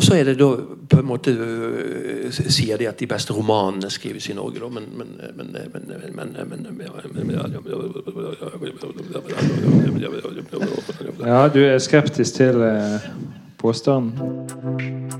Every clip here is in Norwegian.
og så er det da på en måte øh, sier de at de beste romanene skrives i Norge, da, men, men, men, men Ja, du er skeptisk til eh, påstanden?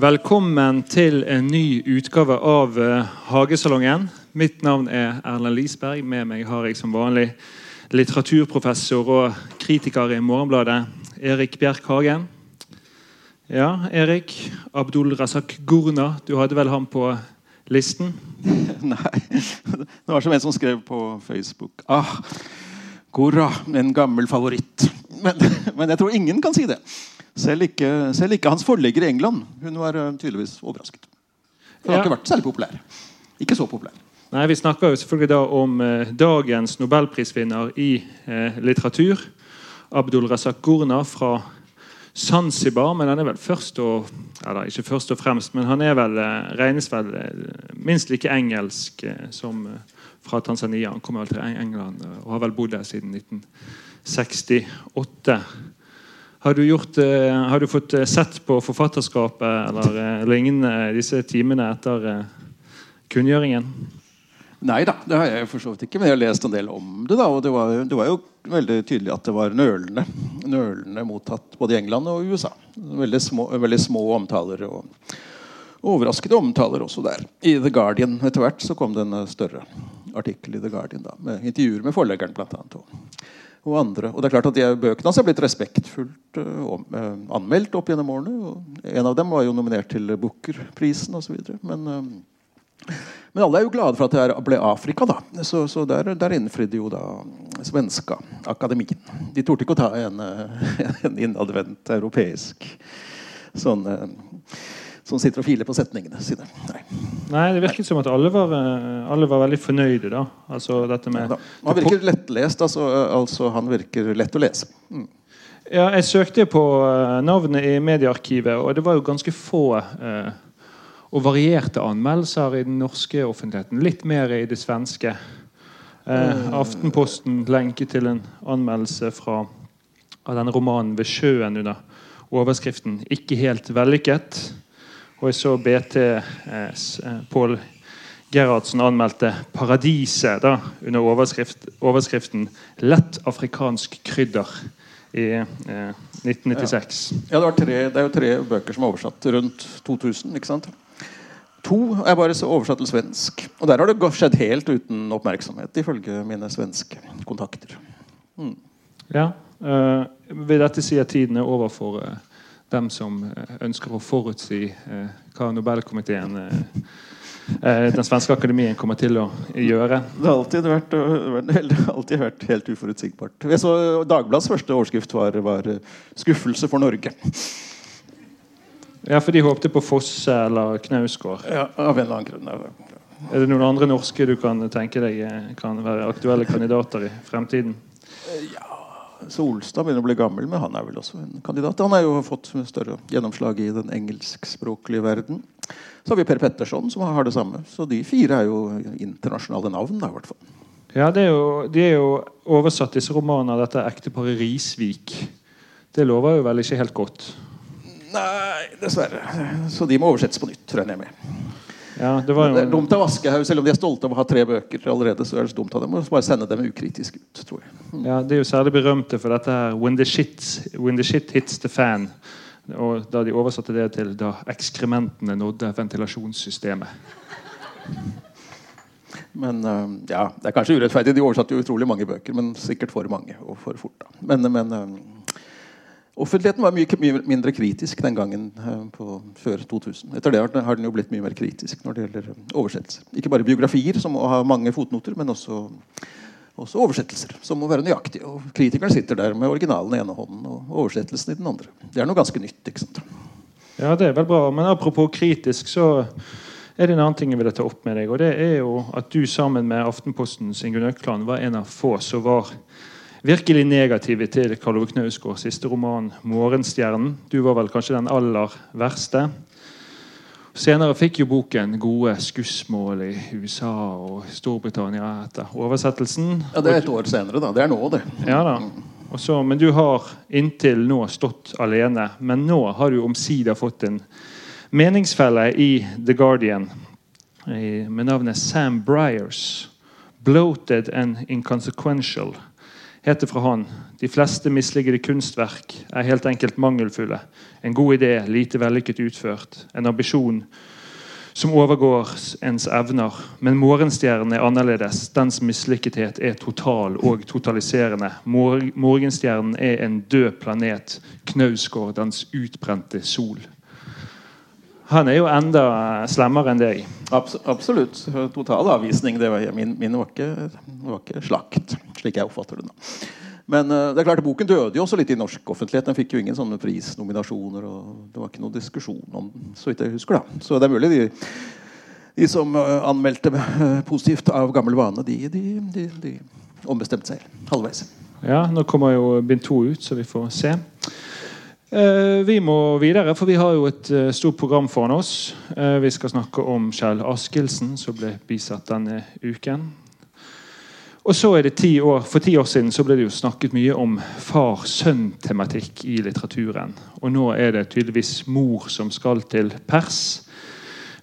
Velkommen til en ny utgave av eh, Hagesalongen. Mitt navn er Erlend Lisberg. Med meg har jeg som vanlig litteraturprofessor og kritiker i Morgenbladet, Erik Bjerk Hagen. Ja, Erik. Abdul Razak Gurna, du hadde vel han på listen? Nei. Det var som en som skrev på Facebook Ah, Gurra, en gammel favoritt. Men, men jeg tror ingen kan si det. Selv ikke, selv ikke, hans forlegger i England. Hun var uh, tydeligvis overrasket. Hun har ikke vært særlig populær. Ikke så populær. Nei, Vi snakker jo selvfølgelig da om eh, dagens nobelprisvinner i eh, litteratur. Abdul Razak Gurna fra Zanzibar. Men han er vel først og eller ikke først og fremst, men han er vel, eh, regnes vel eh, minst like engelsk eh, som eh, fra Tanzania. Han kommer vel til England eh, og har vel bodd der siden 1968. Har du, gjort, eh, har du fått eh, sett på forfatterskapet eller eh, lignende disse timene etter kunngjøringen? Nei da, det har jeg for så vidt ikke. Men jeg har lest en del om det. da, og Det var, det var jo veldig tydelig at det var nølende, nølende mottatt både i England og USA. Veldig små, veldig små omtaler og overraskende omtaler også der. I The Guardian etter hvert så kom det en større artikkel i The Guardian da, med intervjuer med forleggeren blant annet, og, og andre. Og det er klart at de Bøkene hans er blitt respektfullt om, uh, anmeldt opp gjennom årene. En av dem var jo nominert til Booker-prisen osv. Men uh, men alle er jo glade for at det ble Afrika, da. Så, så der, der innfridde jo da svenska akademien. De torde ikke å ta en, eh, en innadvendt europeisk sånn eh, som sitter og filer på setningene sine. Nei. Nei, det virket som at alle var, eh, alle var veldig fornøyde. da. Altså med... Da. Han virker lettlest. Altså, altså han virker lett å lese. Mm. Ja, jeg søkte på eh, navnet i mediearkivet, og det var jo ganske få eh, og varierte anmeldelser i den norske offentligheten. Litt mer i det svenske. Eh, Aftenposten lenket til en anmeldelse fra av denne romanen 'Ved sjøen' under overskriften 'Ikke helt vellykket'. Og jeg så BT eh, eh, Pål Gerhardsen anmeldte 'Paradiset' da, under overskrift, overskriften 'Lett afrikansk krydder' i eh, 1996. Ja, det, var tre, det er jo tre bøker som er oversatt rundt 2000. ikke sant? To er bare så oversatt til svensk. Og der har det skjedd helt uten oppmerksomhet, ifølge mine svenske kontakter. Ja. øh, vil dette si at tiden er over for eh, dem som eh, ønsker å forutsi eh, hva Nobelkomiteen eh, Den svenske akademien kommer til å gjøre? Det har alltid vært, alltid vært helt uforutsigbart. Jeg så Dagbladets første overskrift var, var 'Skuffelse for Norge'. Ja, for de håpte på Fosse eller Knausgård. Ja, av en eller annen grunn. Er det noen andre norske du kan tenke deg kan være aktuelle kandidater i fremtiden? Solstad begynner å bli gammel, men han er vel også en kandidat. Han har jo fått større gjennomslag i den engelskspråklige verden. Så har vi Per Petterson, som har det samme. Så de fire er jo internasjonale navn. da, i hvert fall. Ja, det er jo, De er jo oversatt disse romanene av dette ekteparet Risvik. Det lover jo vel ikke helt godt. Nei, dessverre. Så de må oversettes på nytt, regner jeg med. Ja, det var Det er jo... dumt av Aschehoug, selv om de er stolte av å ha tre bøker allerede, så er det så dumt av dem å bare sende dem ukritisk ut, tror jeg. Ja, De er jo særlig berømte for dette her when the, shit, 'When the shit hits the fan'. Og Da de oversatte det til 'Da ekskrementene nådde ventilasjonssystemet'. Men ja, det er kanskje urettferdig. De oversatte jo utrolig mange bøker, men sikkert for mange og for fort. da. Men, men Offentligheten var mye, mye mindre kritisk den gangen eh, på, før 2000. Etter det har den jo blitt mye mer kritisk når det gjelder eh, oversettelser. Ikke bare biografier, som må ha mange fotnoter, men også, også oversettelser, som må være nøyaktige. Og kritikeren sitter der med originalen i ene hånden og oversettelsen i den andre. Det er noe ganske nytt. ikke sant? Ja, det er vel bra. Men apropos kritisk, så er det en annen ting jeg ville ta opp med deg. Og det er jo at du sammen med Aftenpostens Ingunn Økland var en av få som var virkelig negative til Karl Ove Knausgårds siste roman 'Morgenstjernen'. Du var vel kanskje den aller verste. Senere fikk jo boken gode skussmål i USA og Storbritannia etter oversettelsen. Ja, Det er et år senere. da. Det er nå, det. Ja da. Også, men du har inntil nå stått alene. Men nå har du omsider fått en meningsfelle i The Guardian med navnet Sam Bryers. 'Bloated and Inconsequential' heter fra han de fleste misliggede kunstverk er helt enkelt mangelfulle. En god idé, lite vellykket utført. En ambisjon som overgår ens evner. Men morgenstjernen er annerledes. Dens mislykkethet er total og totaliserende. Mor morgenstjernen er en død planet. Knausgård, dens utbrente sol. Han er jo enda slemmere enn deg. Abs absolutt. Total avvisning. Det var, min, min var, ikke, var, ikke, slakt, slik jeg oppfatter det. nå. Men uh, det er klart boken døde jo også litt i norsk offentlighet. Den fikk jo ingen sånne prisnominasjoner. og Det var ikke noe diskusjon om den, så vidt jeg husker. da. Så det er mulig de, de som uh, anmeldte positivt av gammel vane, de, de, de, de ombestemte seg halvveis. Ja, nå kommer jo bind to ut, så vi får se. Eh, vi må videre, for vi har jo et eh, stort program foran oss. Eh, vi skal snakke om Kjell Askildsen, som ble bisatt denne uken. Og så er det ti år, For ti år siden så ble det jo snakket mye om far-sønn-tematikk i litteraturen. Og nå er det tydeligvis mor som skal til pers.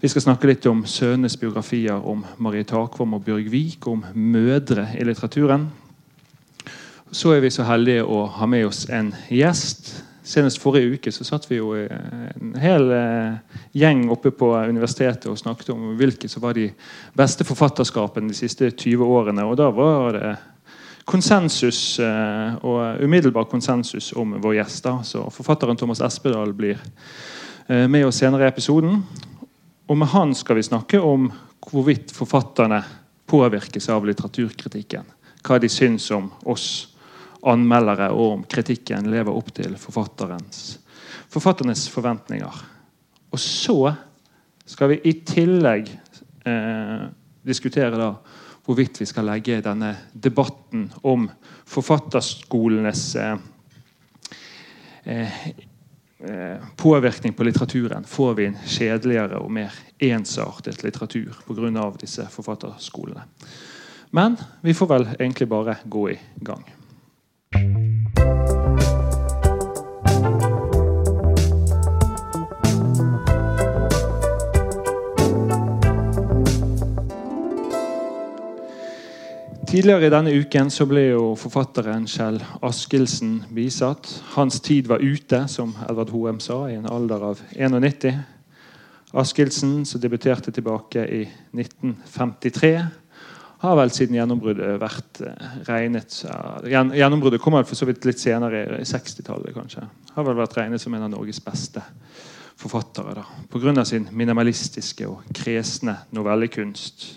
Vi skal snakke litt om sønnenes biografier om Marie Takvam og Bjørg Vik, om mødre i litteraturen. Så er vi så heldige å ha med oss en gjest Senest forrige uke så satt vi jo en hel eh, gjeng oppe på universitetet og snakket om hvilke som var de beste forfatterskapene de siste 20 årene. Og da var det konsensus eh, og umiddelbar konsensus om vår gjest. da. Så Forfatteren Thomas Espedal blir eh, med oss senere i episoden. Og med han skal vi snakke om hvorvidt forfatterne påvirkes av litteraturkritikken. Hva de syns om oss anmeldere og om kritikken lever opp til forfatterens, forfatternes forventninger. Og så skal vi i tillegg eh, diskutere da hvorvidt vi skal legge denne debatten om forfatterskolenes eh, eh, påvirkning på litteraturen. Får vi en kjedeligere og mer ensartet litteratur pga. disse forfatterskolene? Men vi får vel egentlig bare gå i gang. Tidligere i denne uken så ble jo forfatteren Kjell Askildsen bisatt. Hans tid var ute, som Edvard Hoem sa, i en alder av 91. Askildsen, som debuterte tilbake i 1953, har vel siden gjennombruddet vært eh, regnet Gjennombruddet kom for så vidt litt senere, i 60-tallet kanskje. Har vel vært regnet som en av Norges beste forfattere. da, Pga. sin minimalistiske og kresne novellekunst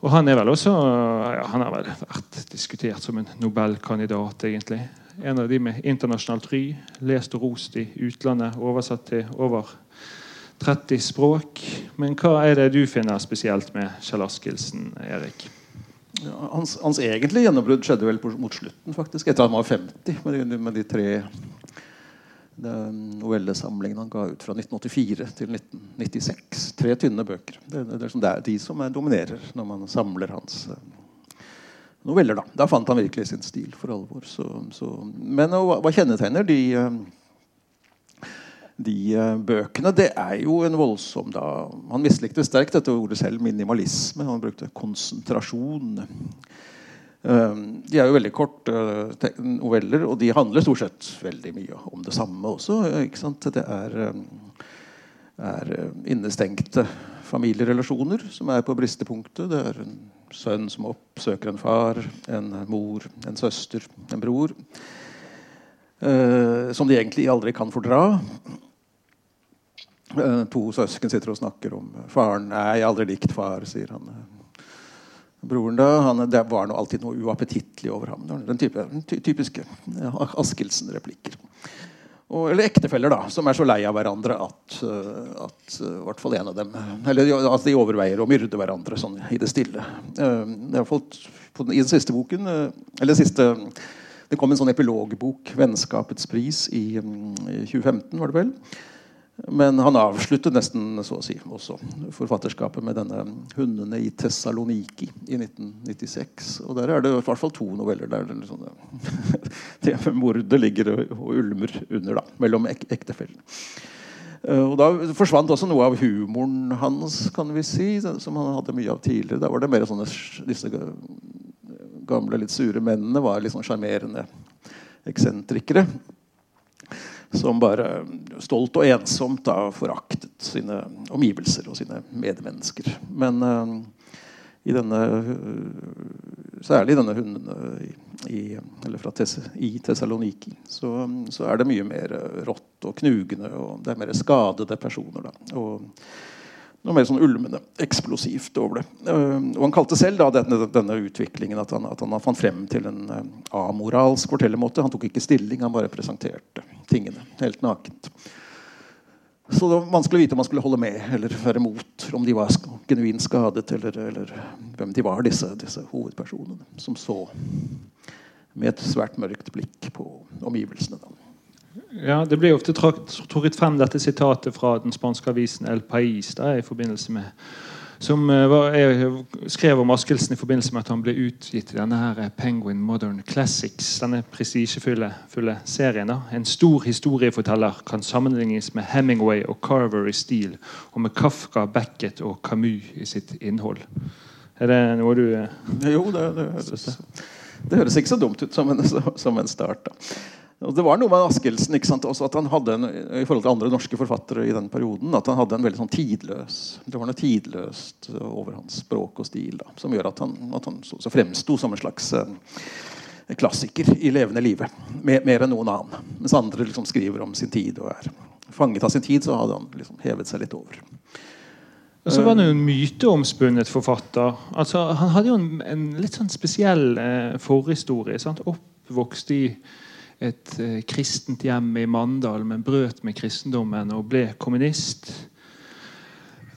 og han er vel også ja, han har vel vært diskutert som en nobelkandidat, egentlig. En av de med internasjonalt ry. Lest og rost i utlandet. Oversatt til over 30 språk. Men hva er det du finner spesielt med Kjell Askildsen, Erik? Ja, hans, hans, egentlige gjennombrudd skjedde vel mot slutten, faktisk. Etter at han var 50, med med de tre novellesamlingene han ga ut fra 1984 til 1996. Tre tynne bøker. Det, det, det, er de som dominerer når man samler hans uh, noveller. Da. da fant han virkelig sin stil for alvor. Så, så. Men hva kjennetegner de, uh, de bøkene? Det er jo en voldsom da, Han mislikte sterkt dette ordet selv, minimalisme. Han brukte konsentrasjon. Ehm, de er jo veldig korte uh, noveller, og de handler stort sett veldig mye om det samme også. Det er, ehm, er, eh, innestengte familierelasjoner som er på bristepunktet. Det er en sønn som oppsøker en far, en mor, en søster, en bror. Eh, som de egentlig aldri kan fordra. Eh, to søsken sitter og snakker om faren. 'Nei, jeg har aldri likt far', sier han. Broren da, han, Det var noe, alltid noe uappetittlig over ham. Den type, ty, typiske Askildsen-replikker. Eller ektefeller, da, som er så lei av hverandre at, uh, at uh, hvert fall en av dem Eller at de overveier å myrde hverandre sånn i det stille. På, I den siste boken Eller siste Det kom en sånn epilogbok, 'Vennskapets pris', i, um, i 2015, var det vel. Men han avsluttet nesten så å si også forfatterskapet med denne 'Hundene i Tessaloniki' i 1996. Og der er det i hvert fall to noveller der sånn, det mordet ligger og ulmer under da, mellom ek ektefellene. Eh, og Da forsvant også noe av humoren hans, kan vi si, som han hadde mye av tidligere. Da var det mer sånne, Disse gamle, litt sure mennene var litt sånn sjarmerende eksentrikere som bare stolt og ensomt da foraktet sine omgivelser og sine medmennesker. Men uh, i denne Særlig denne hunden i, eller fra Tess, i Tessaloniki så, så, er det mye mer rått og knugende, og det er mer skadede personer. da, og noe mer sånn ulmende, eksplosivt over det. Uh, og Han kalte selv da denne, denne utviklingen at han, at han, fant frem til en uh, amoralsk fortellermåte. Han tok ikke stilling, han bare presenterte tingene helt nakent. Så det var vanskelig å vite om man skulle holde med eller være imot. Om de var genuint skadet, eller, eller hvem de var, disse, disse hovedpersonene. Som så med et svært mørkt blikk på omgivelsene. da. Ja, Det blir ofte trukket frem dette sitatet fra den spanske avisen El Pais. da, i forbindelse med som uh, var, jeg skrev om Askildsen i forbindelse med at han ble utgitt i denne her eh, Penguin Modern Classics. Denne prestisjefulle serien. Da. En stor historieforteller kan sammenlignes med Hemingway og Carver i stil, og med Kafka, Beckett og Camus i sitt innhold. Er det noe du uh, Jo, det, det, høres, det, høres, ikke så dumt ut som en, som en start. da. Og det var noe med Askildsen også at han hadde en, i forhold til andre norske forfattere i den perioden, at han hadde en veldig sånn tidløs Det var noe tidløst over hans språk og stil da, som gjør at han, at han så, så fremsto som en slags eh, klassiker i levende livet. Mer, mer, enn noen annen. Mens andre liksom skriver om sin tid og er fanget av sin tid, så hadde han liksom hevet seg litt over. Og så var han jo en myteomspunnet forfatter. Altså, han hadde jo en, en litt sånn spesiell eh, forhistorie. Sant? Oppvokst i et eh, kristent hjem i Mandal, men brøt med kristendommen og ble kommunist.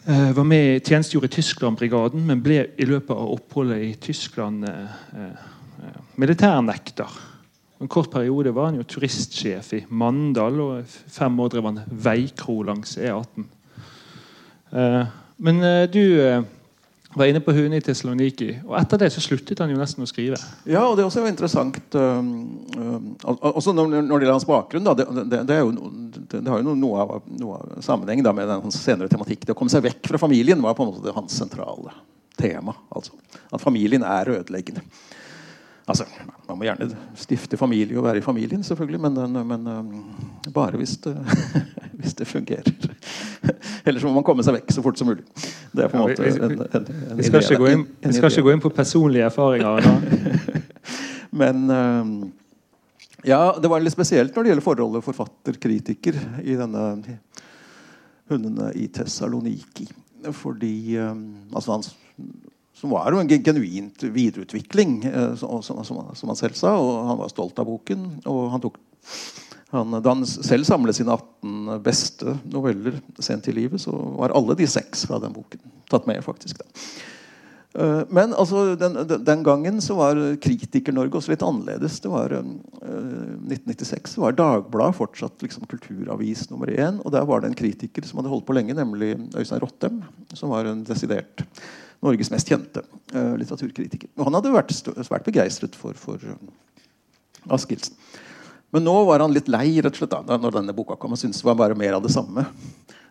Eh, var med, Tjenestegjorde i Tyskland-brigaden, men ble i løpet av oppholdet i Tyskland eh, militærnekter. En kort periode var han jo turistsjef i Mandal, og fem år drev han veikro langs E18. Eh, men du var inne på hun i Tessaloniki. Og etter det så sluttet han jo nesten å skrive. Ja, og det også var interessant um, um, også når, når, det gjelder hans bakgrunn. Da, det, det, det, jo, det, har jo noe av, noe av sammenheng da, med den senere tematikk. Det å komme seg vekk fra familien var på en måte hans sentrale tema. Altså. At familien er ødeleggende. Altså, Man må gjerne stifte familie og være i familien, selvfølgelig, men, men um, bare hvis det, hvis det, fungerer. Ellers må man komme seg vekk så fort som mulig. Det er på en måte en, en, en Vi skal, ikke gå, inn, vi skal ikke gå inn på personlige erfaringer. men um, ja, det var litt spesielt når det gjelder forholdet forfatter-kritiker i denne 'Hundene i Tessaloniki'. Fordi um, altså han, som var jo en genuint videreutvikling, eh, som, som, som, han selv sa. og Han var stolt av boken. og han tok han, da han selv samlet sine 18 beste noveller sent i livet, så var alle de seks fra den boken tatt med. faktisk da. Eh, men altså, den, den, gangen så var Kritiker-Norge også litt annerledes. Det var uh, eh, 1996 var Dagbladet fortsatt liksom, kulturavis nummer én. Og der var det en kritiker som hadde holdt på lenge, nemlig Øystein Rottem. Som var en desidert Norges mest kjente uh, litteraturkritiker. Og han hadde vært svært begeistret for, for Askildsen. Men nå var han litt lei rett og slett da når denne boka kom. og syntes det var bare mer av det samme.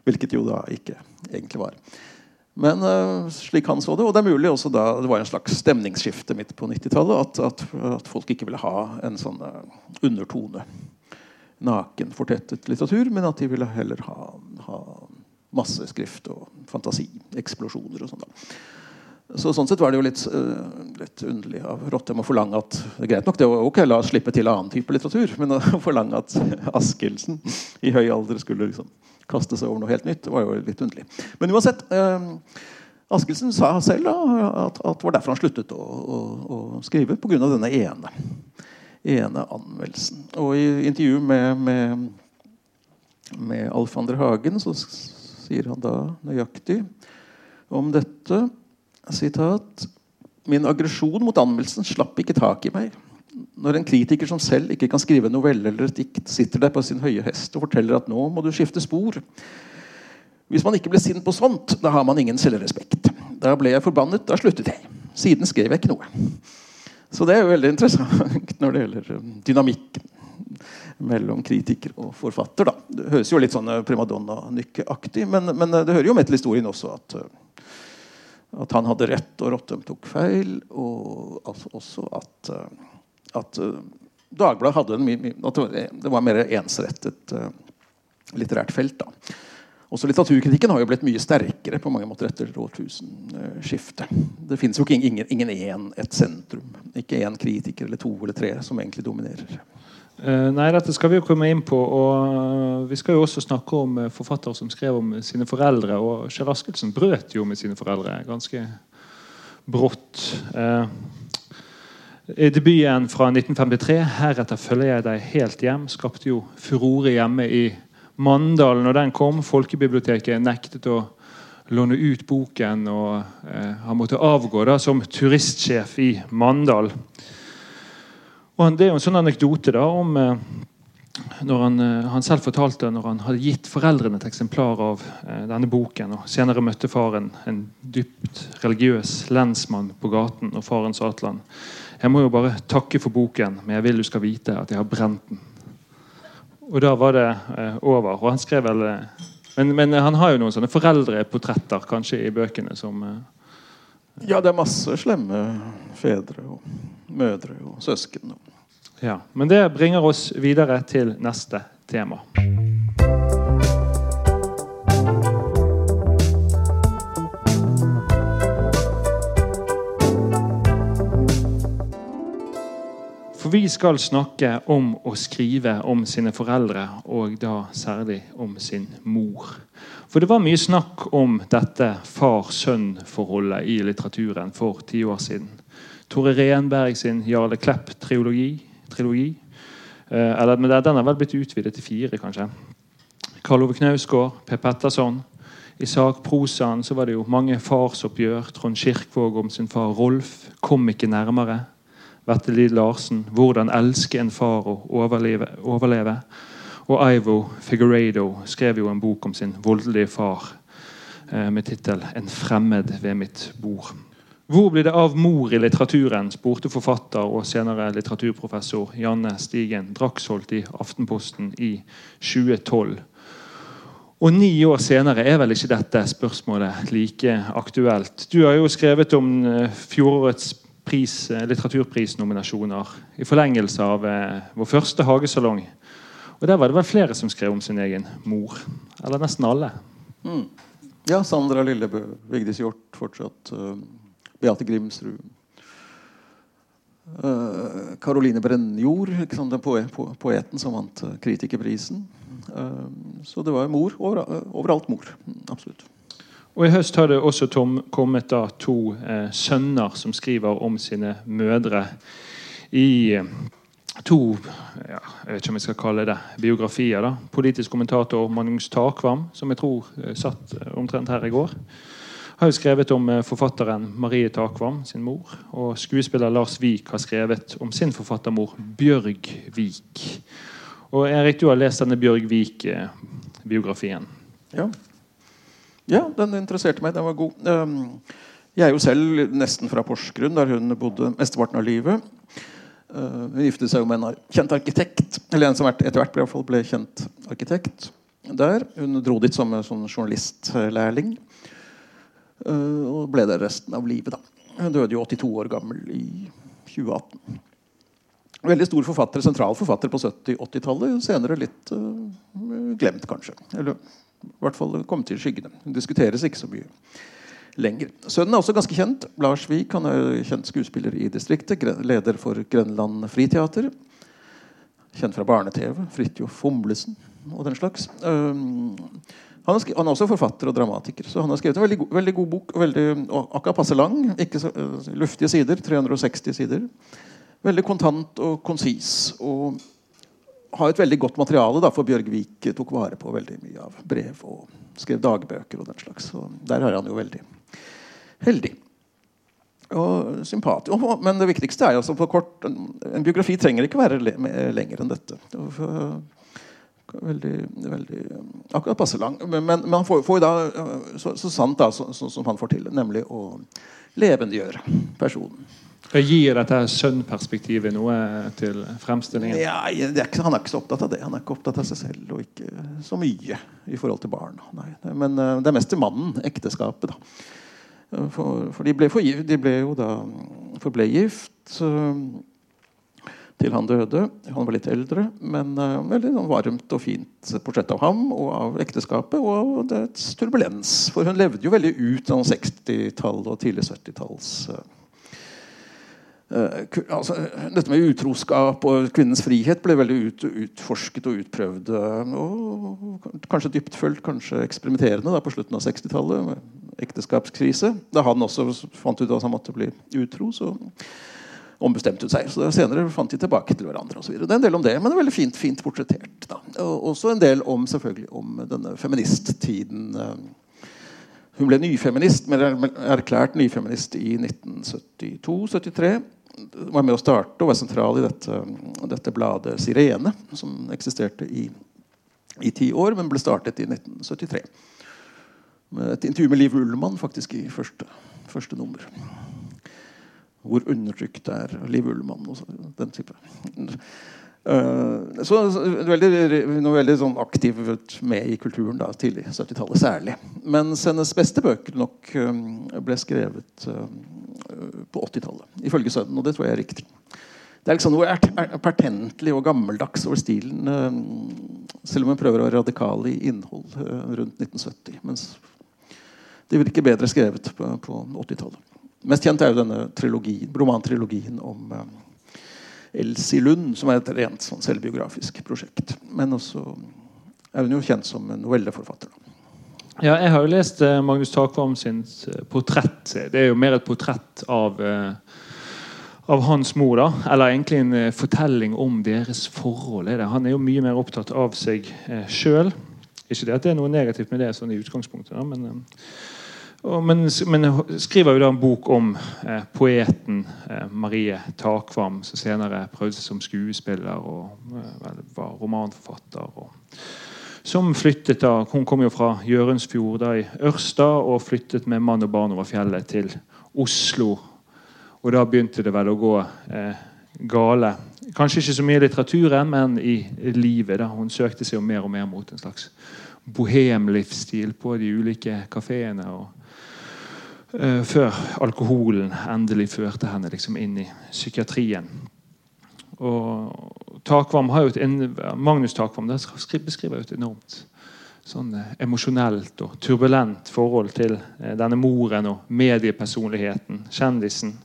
Hvilket jo da ikke egentlig var. Men uh, slik han så det, og det er mulig også da det var en slags stemningsskifte midt på 90-tallet, at, at, at, folk ikke ville ha en sånn uh, undertone. Naken, fortettet litteratur, men at de ville heller ha, ha masse skrift og fantasi. Eksplosjoner og sånn. Så Sånn sett var det jo litt, uh, litt underlig av Rottem å forlange at det er greit nok det var ok, la oss slippe til annen type litteratur, men å forlange at Askildsen i høy alder skulle liksom kaste seg over noe helt nytt, det var jo litt underlig. Men uansett uh, Askildsen sa selv da, at, at, det var derfor han sluttet å, å, å skrive, pga. denne ene, ene anmeldelsen. Og i intervju med, med, med Alf Andre Hagen så sier han da nøyaktig om dette Sitat. Min aggresjon mot anmeldelsen slapp ikke tak i meg. Når en kritiker som selv ikke kan skrive en novelle eller et dikt, sitter der på sin høye hest og forteller at nå må du skifte spor. Hvis man ikke ble sint på sånt, da har man ingen selvrespekt. Da ble jeg forbannet, da sluttet jeg. Siden skrev jeg ikke noe. Så det er jo veldig interessant når det gjelder dynamikk dynamikken mellom kritiker og forfatter. Da. Det høres jo litt sånn uh, primadonna-nykkeaktig, men, men uh, det hører jo med til historien også at uh, at han hadde rett og Rottum tok feil. Og også at, eh, at eh, Dagbladet hadde en, at det var mer ensrettet litterært felt. da. Også Litteraturkritikken har jo blitt mye sterkere på mange måter etter årtusenskiftet. Det finnes jo ikke ingen én, et sentrum. Ikke én kritiker eller to eller tre som egentlig dominerer. Uh, nei, dette skal vi jo komme inn på. og Vi skal jo også snakke om uh, forfattere som skrev om sine foreldre. og Kjell Askelsen brøt jo med sine foreldre ganske brått. i debuten fra 1953, 'Heretter følger jeg deg helt hjem', skapte jo furore hjemme i Mandal når den kom. Folkebiblioteket nektet å låne ut boken, og han måtte avgå da som turistsjef i Mandal. Og Det er jo en sånn anekdote da om eh, når han, eh, han, selv fortalte når han hadde gitt foreldrene et eksemplar av eh, denne boken. og Senere møtte faren en dypt religiøs lensmann på gaten. Og faren sa til han jeg må jo bare takke for boken, men jeg vil du skal vite at jeg har brent den. Og da var det over. og han skrev vel men, men, han har jo noen sånne foreldreportretter kanskje i bøkene som Ja, det er masse slemme fedre og mødre og søsken. Ja, Men det bringer oss videre til neste tema. For vi skal snakke om å skrive om sine foreldre, og da særlig om sin mor. For det var mye snakk om dette far-sønn-forholdet i litteraturen for ti år siden. Tore Renberg sin Jarle Klepp-trilogi. Trilogi. Eh, eller, men Den har vel blitt utvidet til fire, kanskje. Karl Ove Knausgård, Per Petterson. I sakprosaen så var det jo mange farsoppgjør. Trond Kirkvåg om sin far Rolf. 'Kom ikke nærmere'. Vette Lid Larsen. 'Hvordan elske en far og overleve'. overleve. Og Ivo Figueredo skrev jo en bok om sin voldelige far eh, med tittel 'En fremmed ved mitt bord'. Hvor blir det av mor i litteraturen? spurte forfatter og senere litteraturprofessor Janne Stigen Draksholt i Aftenposten i 2012. Og ni år senere er vel ikke dette spørsmålet like aktuelt. Du har jo skrevet om eh, fjorårets pris, eh, litteraturprisnominasjoner i forlengelse av eh, vår første hagesalong. Og Der var det vel flere som skrev om sin egen mor. Eller nesten alle. Mm. Ja, Sandra Lillebø, Vigdis Hjorth fortsatt. Uh Beate Grimsrud. Karoline uh, Brennjord, den poeten som vant uh, kritikerprisen. Uh, så det var mor. Over, overalt mor. Absolutt. Og I høst har det også tom, kommet da to eh, sønner som skriver om sine mødre i eh, to ja, jeg vet ikke om jeg skal kalle det biografier. da, Politisk kommentator Magnus Takvam, som jeg tror eh, satt omtrent her i går har jo skrevet om eh, forfatteren Marie Takvam, sin mor. Og skuespiller Lars Vik har skrevet om sin forfattermor Bjørg Vik. Og Erik, du har lest denne Bjørg Vik-biografien. Ja. ja. den interesserte meg. Den var god. Ehm, jeg er jo selv nesten fra Porsgrunn, der hun bodde mesteparten av livet. Ehm, hun giftet seg med en kjent arkitekt, eller en som etter hvert ble, ble kjent arkitekt der. Hun dro dit som sånn journalistlærling. Eh, og ble der resten av livet. da. Hun døde jo 82 år gammel i 2018. Veldig stor forfatter, sentral forfatter på 70-80-tallet. Senere litt uh, glemt, kanskje. Eller i hvert fall kommet til skyggene. Hun diskuteres ikke så mye lenger. Sønnen er også ganske kjent. Lars Vik han er kjent skuespiller i distriktet. Leder for Grenland Friteater. Kjent fra barne-TV. Fridtjof Fomlesen og den slags. Um, han, er han er også forfatter og dramatiker. Så han har skrevet en veldig, go veldig god bok. Veldig, og akkurat passe lang. Ikke så uh, luftige sider. 360 sider. Veldig kontant og konsis. Og har et veldig godt materiale, da, for Bjørgvik tok vare på veldig mye av brev og skrev dagbøker og den slags. Så der har han jo veldig heldig. Og sympatisk. Men det viktigste er altså på kort En biografi trenger ikke være le lenger enn dette. For- Veldig, veldig Akkurat passe lang. Men, men han får, får da øh, så, så sant da, så, så, som han får til, nemlig å levendegjøre personen. Gir dette sønnperspektivet noe til fremstillingen? Ja, det ikke, han er ikke så opptatt av det. Han er ikke opptatt av seg selv og ikke så mye i forhold til barn. Nei, men eh, det er mest til mannen, ekteskapet. da. Eh, For, for de, ble for, de ble jo da forble gift eh, til han døde. Han var litt eldre, men uh, veldig sånn varmt og fint portrett av ham og av ekteskapet og dets turbulens. For hun levde jo veldig ut av 60-tall og tidlig 70-talls uh, Eh, altså, dette med utroskap og kvinnens frihet ble veldig ut, utforsket og utprøvd. eh, Og kanskje dyptfølt, kanskje eksperimenterende da, på slutten av 60-tallet. Ekteskapskrise. Da han også fant ut at han måtte bli utro, så ombestemte seg. Så Senere fant de tilbake til hverandre. Og så videre. det er en del om det, men det er veldig fint, fint portrettert. Da. Og også en del om selvfølgelig om denne feministtiden. eh, hun ble nyfeminist, men er erklært nyfeminist i 1972-73. Var med å starte og var sentral i dette, dette bladet Sirene, som eksisterte i, i ti år, men ble startet i 1973. Med et intervju med Liv Ullmann faktisk i første, første nummer. Hvor undertrykt er Liv Ullmann og den type. Eh, så, veldig, noe veldig sånn aktivt med i kulturen da, tidlig 70-tallet særlig. Mens hennes beste bøker nok eh, ble skrevet eh, på 80-tallet, ifølge sønnen. Og det tror jeg er riktig. Det er liksom noe er- er- pertentlig og gammeldags over stilen, selv om hun prøver å være radikal i innhold rundt 1970. Mens det virker bedre skrevet på 80-tallet. Mest kjent er jo denne trilogien, romantrilogien om eh, Elsie Lund, som er et rent sånn selvbiografisk prosjekt. Men også er hun jo kjent som novelleforfatter. Ja, jeg har jo lest eh, Magnus Takvam sin eh, portrett. Det er jo mer et portrett av, av hans mor. da, Eller egentlig en fortelling om deres forhold. Er. Han er jo mye mer opptatt av seg sjøl. Ikke det at det er noe negativt med det sånn i utgangspunktet, da, men, men, men skriver jo da en bok om eh, poeten eh, Marie Takvam, som senere prøvde seg som skuespiller og eh, var romanforfatter. og som flyttet da, Hun kom jo fra Gjørundsfjord da i Ørsta og flyttet med mann og barn over fjellet til Oslo. Og da begynte det vel å gå eh, gale. Kanskje ikke så mye i litteraturen, men i livet. da. Hun søkte seg jo mer og mer mot en slags bohemlivsstil på de ulike kafeene. og eh, Før alkoholen endelig førte henne liksom inn i psykiatrien. Og Takvam har jo et, Magnus Takvam beskriver jo et enormt sånn eh, emosjonelt og turbulent forhold til uh, denne moren og mediepersonligheten, kjendisen.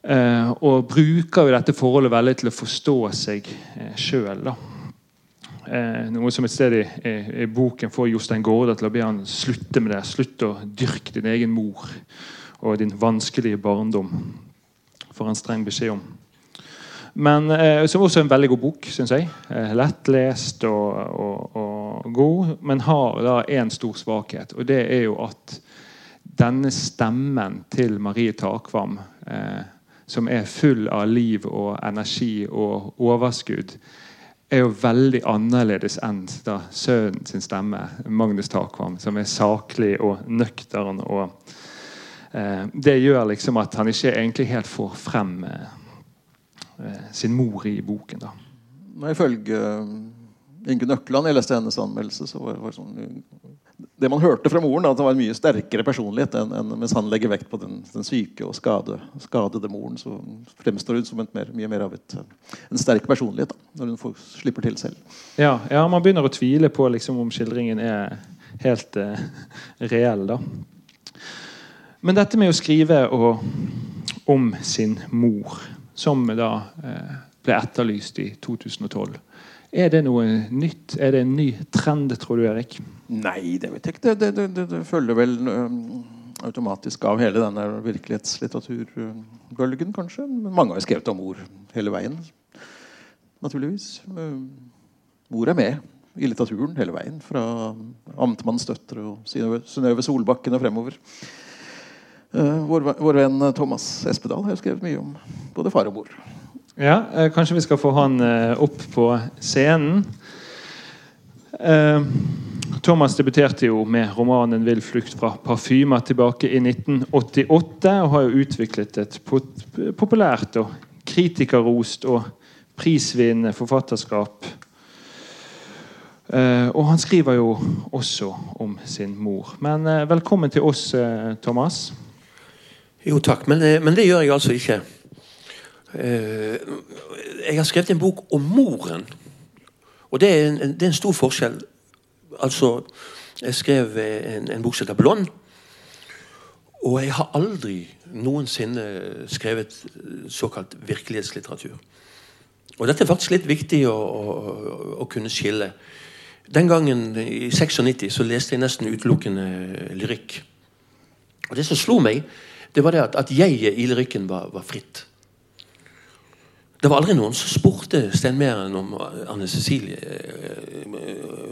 Og bruker jo dette forholdet veldig til å forstå seg eh, sjøl. Eh, noe som et sted i, i, i boken får Jostein Gaarde til å be han slutte med det. Slutt å dyrke din egen mor og din vanskelige barndom. Får han streng beskjed om. Men eh, som også er en veldig god bok, syns jeg. Eh, lettlest og, og, og god, men har da én stor svakhet. Og det er jo at denne stemmen til Marie Takvam, eh, som er full av liv og energi og overskudd, er jo veldig annerledes enn da sønnen sin stemme, Magnus Takvam, som er saklig og nøktern. og eh, Det gjør liksom at han ikke egentlig helt får frem eh, eh, sin mor i boken. da. Ifølge Inge Ingunn Økland, jeg leste hennes anmeldelse, så var det sånn Det man hørte fra moren, at han var en mye sterkere personlighet enn enn mens han legger vekt på den, den syke og skade, skadede moren. Så fremstår hun som mer, mye mer av et, en sterk personlighet da, når hun får, slipper til selv. Ja, ja, man begynner å tvile på liksom, om skildringen er helt eh, reell. da. Men dette med å skrive og, om sin mor, som da eh, ble etterlyst i 2012, er det noe nytt? Er det en ny trend, tror du, Erik? Nei, det vet jeg ikke. Det, det, det, det følger vel um, automatisk av hele denne virkelighetslitteraturbølgen, kanskje. Mange har jo skrevet om ord hele veien, naturligvis. Ord er med i litteraturen hele veien. Fra Amtmannsdøtre og Synnøve Solbakken og fremover. Uh, vår, vår, venn Thomas Espedal har skrevet mye om både far og mor. Ja, uh, Kanskje vi skal få han uh, opp på scenen. Thomas debuterte jo med romanen 'Vill flukt fra parfymer' tilbake i 1988, og har jo utviklet et populært og kritikerrost og prisvinnende forfatterskap Uh, og han skriver jo også om sin mor. Men uh, velkommen til oss, Thomas. Jo, takk. Men, men, det gjør jeg altså ikke. jeg har skrevet en bok om moren. Og det er en, det er en stor forskjell. Altså, jeg skrev en, en bok som heter 'Blond'. Og jeg har aldri noensinne skrevet såkalt virkelighetslitteratur. Og dette er faktisk litt viktig å, å, å kunne skille. Den gangen, i 96, så leste jeg nesten utelukkende lyrikk. Og Det som slo meg, det var det at, at jeget i lyrikken var, var, fritt. Det var aldri noen som spurte Stenmeren om Anne Cecilie eh,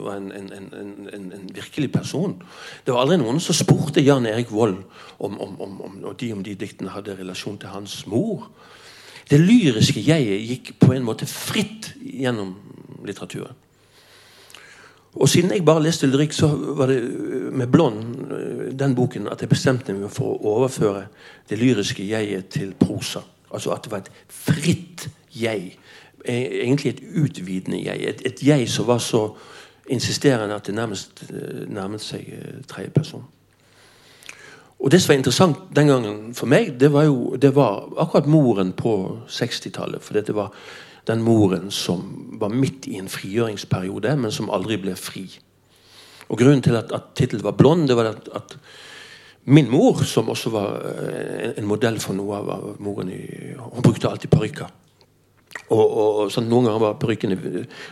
var en, en, en, en, virkelig person. Det var aldri noen som spurte Jan Erik Vold om, om, om, om de om de diktene hadde relasjon til hans mor. Det lyriske jeget gikk på en måte fritt gjennom litteraturen. Og siden jeg bare leste lyrikk, så var det med Blond, den boken, at jeg bestemte meg for å overføre det lyriske jeget til prosa. Altså at det var et fritt jeg. E, egentlig et utvidende jeg. Et, et jeg som var så insisterende at det nærmest øh, nærmet seg tredje person. Og Det som var interessant den gangen for meg, det var jo det var akkurat moren på 60-tallet. For det var den moren som var midt i en frigjøringsperiode, men som aldri ble fri. Og Grunnen til at, at tittelen var 'Blond', det var at, at, min mor, som også var en, en modell for noe av moren i, Hun brukte alltid parykker. Og, og sånn, Noen ganger var parykkene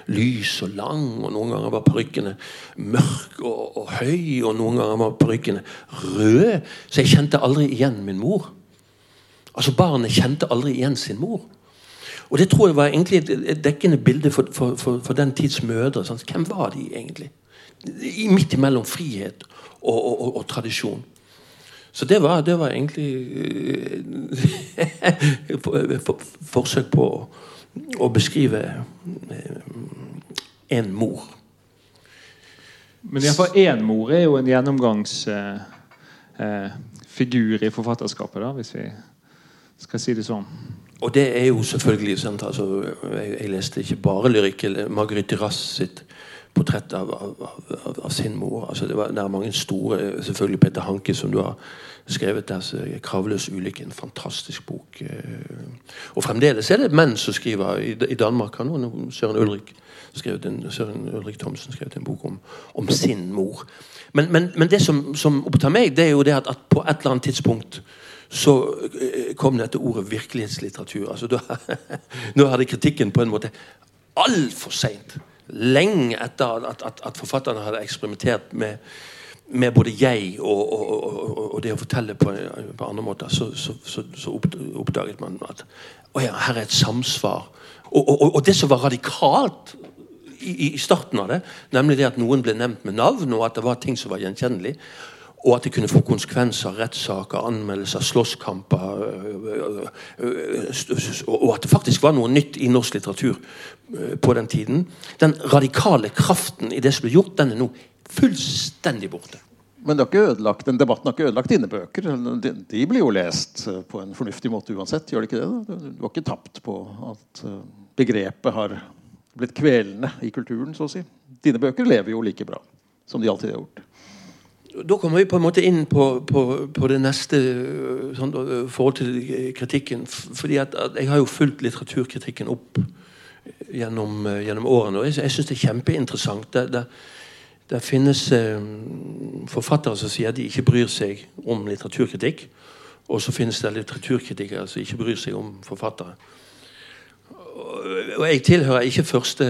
lys og lang, og noen ganger var parykkene mørk og, og, høy, og noen ganger var parykkene røde. Så jeg kjente aldri igjen min mor. Altså Barnet kjente aldri igjen sin mor. Og det tror jeg var egentlig et, dekkende bilde for, for, for, for den tids mødre. Sant? Hvem var de egentlig? Midt imellom frihet og, og, og, og tradisjon. Så det var, det var egentlig uh, forsøk på å, beskrive uh, en mor. Men iallfall én mor er jo en gjennomgangsfigur uh, i forfatterskapet, da, hvis vi skal si det sånn. Og det er jo selvfølgelig sant, altså, jeg, jeg, leste ikke bare lyrikk. Marguerite Rass sitt portrett av, av, av, av sin mor. Altså, det, var, det, er mange store Selvfølgelig Peter Hanke, som du har skrevet der. 'Kravløs ulykke'. En fantastisk bok. Eh. Og fremdeles er det menn som skriver. I Danmark har nå Søren Ulrik skrevet en, Søren Ulrik Thomsen skrevet en bok om, om sin mor. Men, men, men det som, som, opptar meg, det er jo det at, at på et eller annet tidspunkt så eh, kom dette ordet virkelighetslitteratur. Altså, da, nå hadde kritikken på en måte altfor seint, lenge etter at, at, at, forfatterne hadde eksperimentert med, med både jeg og, og, og, og, det å fortelle på, på andre måter, så, så, så, så, oppdaget man at å ja, her er et samsvar. Og, det som var radikalt i, i, starten av det, nemlig det at noen ble nevnt med navn, og at det var ting som var gjenkjennelig, og at det kunne få konsekvenser, rettssaker, anmeldelser, slåsskamper. Øh, øh, øh, og at det faktisk var noe nytt i norsk litteratur på den tiden. Den radikale kraften i det som ble gjort, den er nå fullstendig borte. Men det har ikke ødelagt, den debatten har ikke ødelagt dine bøker. De, de, blir jo lest på en fornuftig måte uansett. gjør det ikke det? Du har ikke tapt på at begrepet har blitt kvelende i kulturen, så å si. Dine bøker lever jo like bra som de alltid har gjort da kommer vi på en måte inn på, på, på det neste sånn, forhold til kritikken. fordi at, at, Jeg har jo fulgt litteraturkritikken opp gjennom, gjennom årene, og jeg, jeg syns det er kjempeinteressant. Det, det, Det finnes eh, forfattere som sier at de ikke bryr seg om litteraturkritikk. Og så finnes det litteraturkritikere som ikke bryr seg om forfattere. Og jeg tilhører ikke første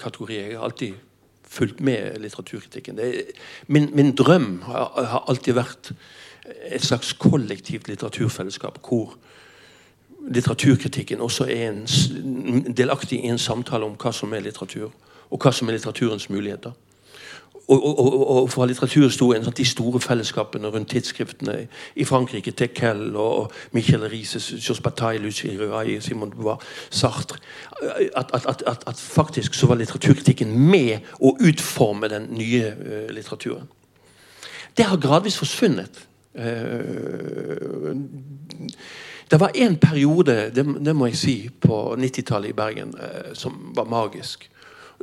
kategori. Jeg har alltid fulgt med litteraturkritikken. Er, min, min, drøm har, har, alltid vært et slags kollektivt litteraturfellesskap hvor litteraturkritikken også er en, delaktig i en samtale om hva som er litteratur, og hva som er litteraturens muligheter og, og, og, fra litteraturhistorien sånn, de store fellesskapene rundt tidsskriftene i Frankrike, Tekel og Michel Rises, Jos Bataille, Lucie Ruay, Simon Bois, Sartre at, at, at, at, faktisk så var litteraturkritikken med å utforme den nye uh, litteraturen. Det har gradvis forsvunnet. Uh, det var en periode, det, det, må jeg si, på 90-tallet i Bergen uh, som var magisk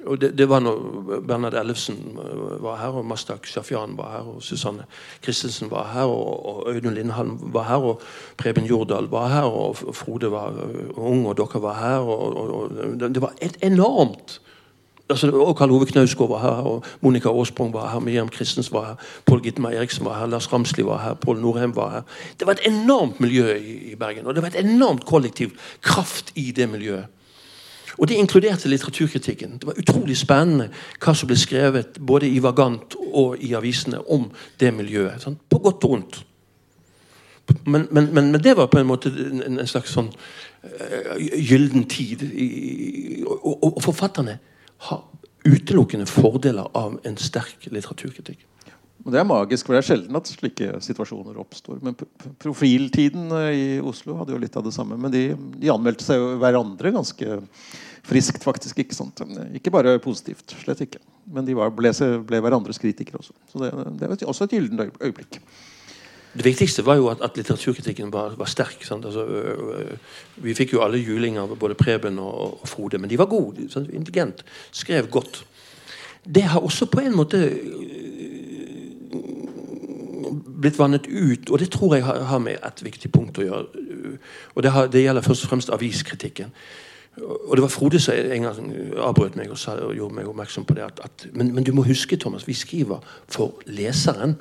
og det, det, var når Bernhard Ellefsen eh, var her, og Mastak Sjafjan var her, og Susanne Christensen var her, og, og Audun Lindhalm var her, og Preben Jordal var her, og Frode var uh, ung, og dere var her. Og, og, det var et enormt altså, og Karl Ove Knausgård var her, og Monica Aasprung var her, Miriam Christensen var her, Pål Gitmar Eriksen var her, Lars Ramsli var her, Pål Norheim var her. Det var et enormt miljø i, i Bergen, og det var et enormt kollektiv kraft i det miljøet. Og det inkluderte litteraturkritikken. Det var utrolig spennende hva som ble skrevet både i Vagant og i avisene om det miljøet. Sånn, på godt og vondt. Men, men, men, men, det var på en måte en, en slags sånn uh, gyllen tid. I, og, og, og, forfatterne har utelukkende fordeler av en sterk litteraturkritikk. Og Det er magisk, for det er sjelden at slike situasjoner oppstår. Men Profiltiden eh, i Oslo hadde jo litt av det samme. Men de, de anmeldte seg jo hverandre ganske friskt, faktisk. Ikke sant? Ikke bare positivt, slett ikke. Men de var, ble, ble, hverandres kritikere også. Så det, det var også et gyllent øyeblikk. Det viktigste var jo at, at litteraturkritikken var, var sterk. Altså, vi fikk jo alle juling av både Preben og, og, Frode, men de var gode. Sant? intelligent. Skrev godt. Det har også på en måte blitt vannet ut, og det tror jeg har, med et viktig punkt å gjøre. Og det, har, det gjelder først og fremst aviskritikken. Og det var Frode som en gang avbrøt meg og, sa, og gjorde meg oppmerksom på det. At, at, men, men, du må huske, Thomas, vi skriver for leseren.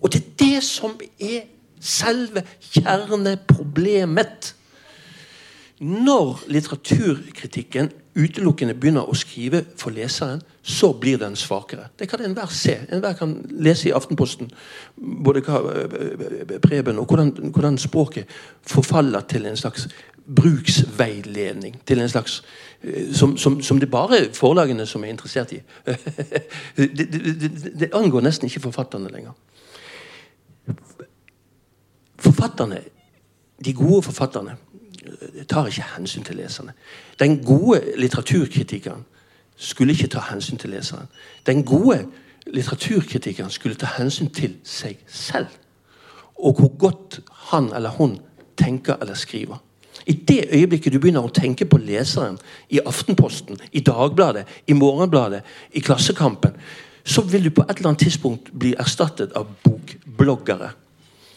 Og det er det som er selve kjerneproblemet. Når litteraturkritikken utelukkende begynner å skrive for leseren, så blir den svakere. Det kan enhver se. Enhver kan lese i Aftenposten både hva Preben og hvordan, hvordan språket forfaller til en slags bruksveiledning til en slags eh, som, som, som det bare forlagene som er interessert i. det, det, det, angår nesten ikke forfatterne lenger. Forfatterne, De gode forfatterne eh, tar ikke hensyn til leserne. Den gode litteraturkritikeren skulle ikke ta hensyn til leseren. Den gode litteraturkritikeren skulle ta hensyn til seg selv. Og hvor godt han eller hun tenker eller skriver. I det øyeblikket du begynner å tenke på leseren i Aftenposten, i Dagbladet, i Morgenbladet, i Klassekampen, så vil du på et eller annet tidspunkt bli erstattet av bokbloggere.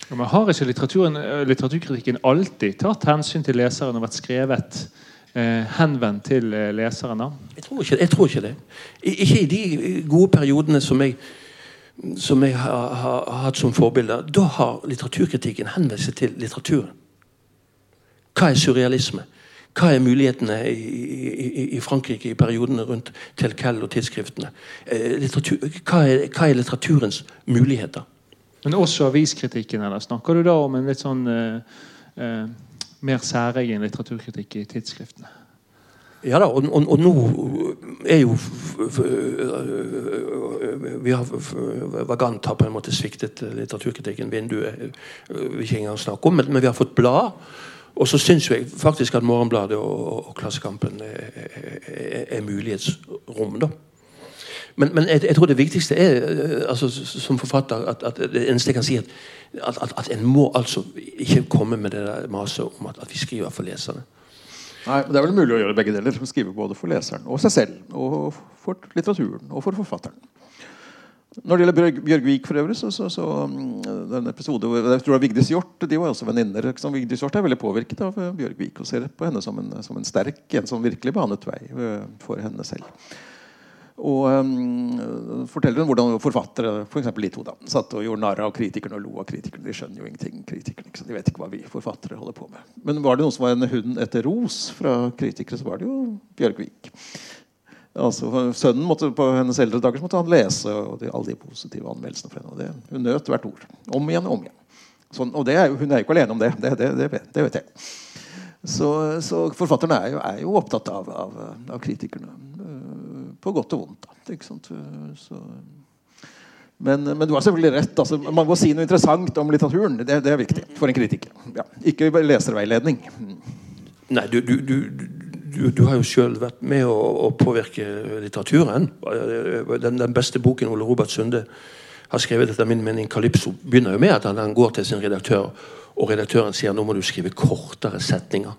Men Har ikke eh, litteraturkritikken alltid tatt hensyn til leseren og vært skrevet eh, henvendt til eh, leseren? da? Jeg tror, ikke, jeg tror ikke det. I, ikke i de gode periodene som jeg, som jeg har, har, har hatt som forbilder. Da har litteraturkritikken henvendt seg til litteraturen. Hva er surrealisme? Hva er mulighetene i, i, i Frankrike i periodene rundt Telkel og tidsskriftene? Eh, hva, er, hva, er, litteraturens muligheter? Men også aviskritikken? eller Snakker du da om en litt sånn eh, eh, mer særegen litteraturkritikk i tidsskriftene? Ja da, og, og, og, nå er jo vi har, Vagant har på en måte sviktet litteraturkritikken. Vinduet vil ikke engang snakke om, men, men vi har fått blad og så syns jeg faktisk at Morgenbladet og, og Klassekampen er, er, er mulighetsrom. da. Men, men jeg, jeg, tror det viktigste er eh, altså, som forfatter at, at det eneste jeg kan si, at, at, at, en må altså ikke komme med det der maset om at, vi skriver for leserne. Nei, men Det er vel mulig å gjøre begge deler. Skrive både for leseren og seg selv. Og for litteraturen og for forfatteren. Når det gjelder Bjørgvik for øvrig, så, så, så mm, den episode hvor jeg tror det var Vigdis Hjort de var også venninner. Vigdis Hjort er veldig påvirket av Bjørg Bjørgvik og ser på henne som en, som en sterk en som virkelig banet vei eh, for henne selv. Og um, forteller hun hvordan forfattere For de to da, satt og gjorde narr av kritikerne og lo av kritikerne. De skjønner jo ingenting. kritikerne, ikke sant? De vet ikke hva vi forfattere holder på med. Men var det noen som var en hund etter ros fra kritikere, så var det jo Bjørgvik. Altså, sønnen måtte, På hennes eldre dager måtte han lese de, alle de positive anmeldelsene for henne. det, Hun nøt hvert ord. Om igjen og om igjen. Sånn, og er, hun er jo ikke alene om det. Det, det, det, det vet jeg. Så, så forfatterne er jo, er jo opptatt av, av, av kritikerne på godt og vondt. Så, men, men, du har selvfølgelig rett. Altså, man må si noe interessant om litteraturen. Det, det er viktig for en kritiker. Ja. Ikke leserveiledning. Nei, du, du, du, du har jo sjøl vært med å, å, påvirke litteraturen. Den, den, beste boken Ole Robert Sunde har skrevet, etter min mening, 'Kalypso', begynner jo med at han går til sin redaktør, og redaktøren sier nå må du skrive kortere setninger.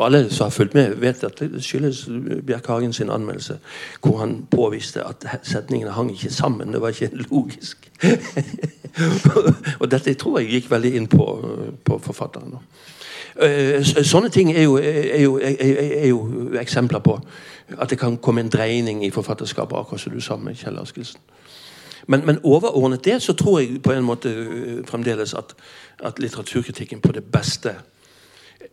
Og alle som har fulgt med, vet at det skyldes Bjerkhagen sin anmeldelse, hvor han påviste at setningene hang ikke sammen. Det var ikke logisk. og dette tror jeg gikk veldig inn på, på forfatteren. Eh, sånne ting er jo, er, jo, er, jo, eksempler på at det kan komme en dreining i forfatterskapet, akkurat som du sa med Kjell Askildsen. Men, men, overordnet det så tror jeg på en måte eh, fremdeles at, at litteraturkritikken på det beste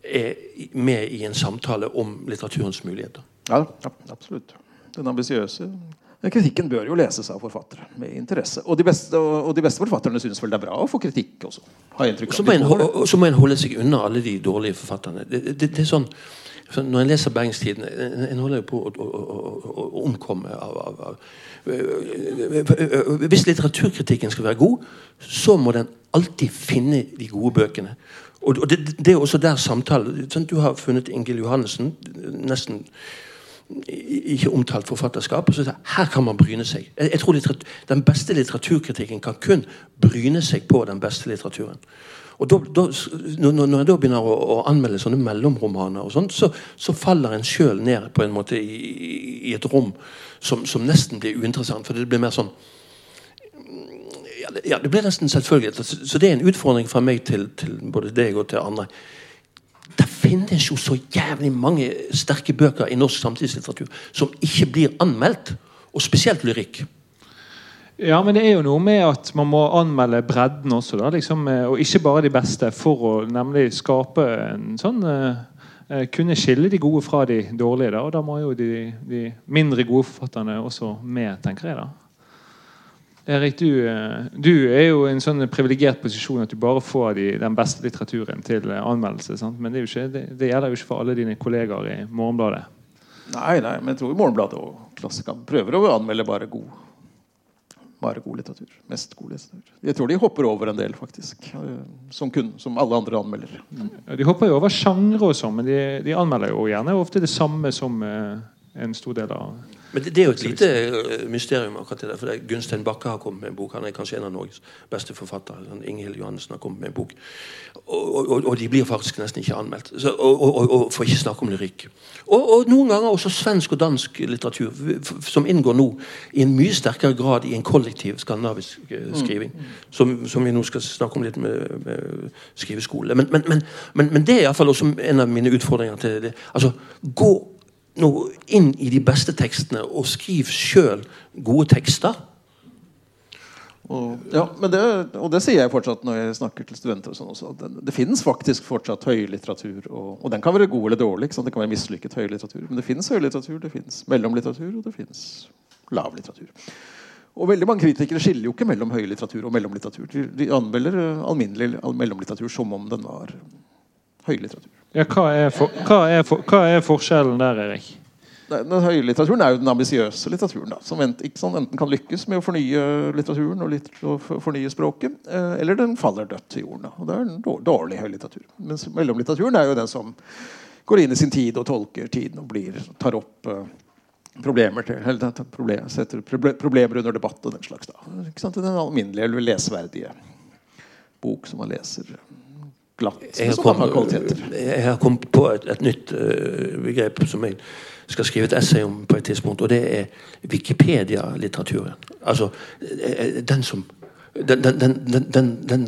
er med i en samtale om litteraturens muligheter. Ja, absolutt. Den ambisiøse kritikken bør jo leses av forfattere med interesse. Og de beste, og de beste forfatterne syns vel det er bra å få kritikk også. Så må, en, og så må en holde seg unna alle de dårlige forfatterne. Det, det, det er sånn når en leser Bergenstiden En holder jo på å, å, å, å omkomme av, av, av, Hvis litteraturkritikken skal være god, så må den alltid finne de gode bøkene. Og det, det, er også der samtalen Du har funnet Ingil Johannessen, nesten ikke omtalt forfatterskap. og så Her kan man bryne seg. Jeg, jeg tror Den beste litteraturkritikken kan kun bryne seg på den beste litteraturen. Og da, da, når jeg da begynner å, å anmelde sånne mellomromaner, og sånt, så, så faller en sjøl ned på en måte i, i et rom som, som, nesten blir uinteressant. For det blir mer sånn ja, det blir nesten selvfølgelig. Så det er en utfordring fra meg til, til både deg og til andre. Det finnes jo så jævlig mange sterke bøker i norsk samtidslitteratur som ikke blir anmeldt. Og spesielt lyrikk. Ja, men det er jo noe med at man må anmelde bredden også, da, liksom, eh, og ikke bare de beste, for å nemlig skape en sånn uh, Kunne skille de gode fra de dårlige. Da, og da må jo de, de mindre gode forfatterne også med, tenker jeg. da. Erik, du, eh, du, er jo i en sånn privilegert posisjon at du bare får de, den beste litteraturen til anmeldelse. Sant? Men det, ikke, det, det, gjelder jo ikke for alle dine kollegaer i Morgenbladet. Nei, nei, men jeg tror Morgenbladet og Klassikeren prøver å anmelde bare god, bare god litteratur. Mest god litteratur. Jeg tror de hopper over en del, faktisk. Som, kun, som alle andre anmelder. Mm. De hopper jo over sjangre og sånn, men de, de, anmelder jo gjerne ofte det samme som en stor del av men det, det, er jo et lite uh, mysterium. akkurat det der, for det Gunstein Bakke har kommet med en bok. Han er kanskje en av Norges beste forfattere. Inghild Johannessen har kommet med en bok. Og, og, og, de blir faktisk nesten ikke anmeldt. Så, og, For ikke snakke om lyrikk. Og, noen ganger også svensk og dansk litteratur, som inngår nå i en mye sterkere grad i en kollektiv skandinavisk skriving. Mm. Som, som, vi nå skal snakke om litt med, med skriveskole. Men, men, men, men, men det er iallfall også en av mine utfordringer til det. Altså, gå nå inn i de beste tekstene og skriv sjøl gode tekster. Og, ja, det, og det sier jeg fortsatt når jeg snakker til studenter. Sånn også, det, det finnes faktisk fortsatt høylitteratur. Og, og den kan være god eller dårlig. Det kan være mislykket høylitteratur. Men det finnes høylitteratur, det finnes mellomlitteratur, og det finnes lavlitteratur. Og veldig mange kritikere skiller jo ikke mellom høylitteratur og mellomlitteratur. De, de anmelder alminnelig mellomlitteratur som om den var høylitteratur. Ja, hva, er for, hva, er for, hva, er forskjellen der, Erik? Den høylitteraturen er jo den ambisiøse litteraturen. Da, som enten, sånn, enten, kan lykkes med å fornye litteraturen og, litt, og fornye språket, eh, eller den faller dødt til jorden. Da. Og det er en dårlig, høylitteratur. Mens mellomlitteraturen er jo den som går inn i sin tid og tolker tiden og blir, tar opp eh, problemer til, eller problem, setter problemer under debatt og den slags. Da. Den alminnelige, eller lesverdige bok som man leser glatt. Jeg har, kommet, jeg har kommet på et, et nytt uh, begrep som jeg skal skrive et essay om på et tidspunkt, og det er Wikipedia-litteraturen. Altså eh, den som den, den, den, den,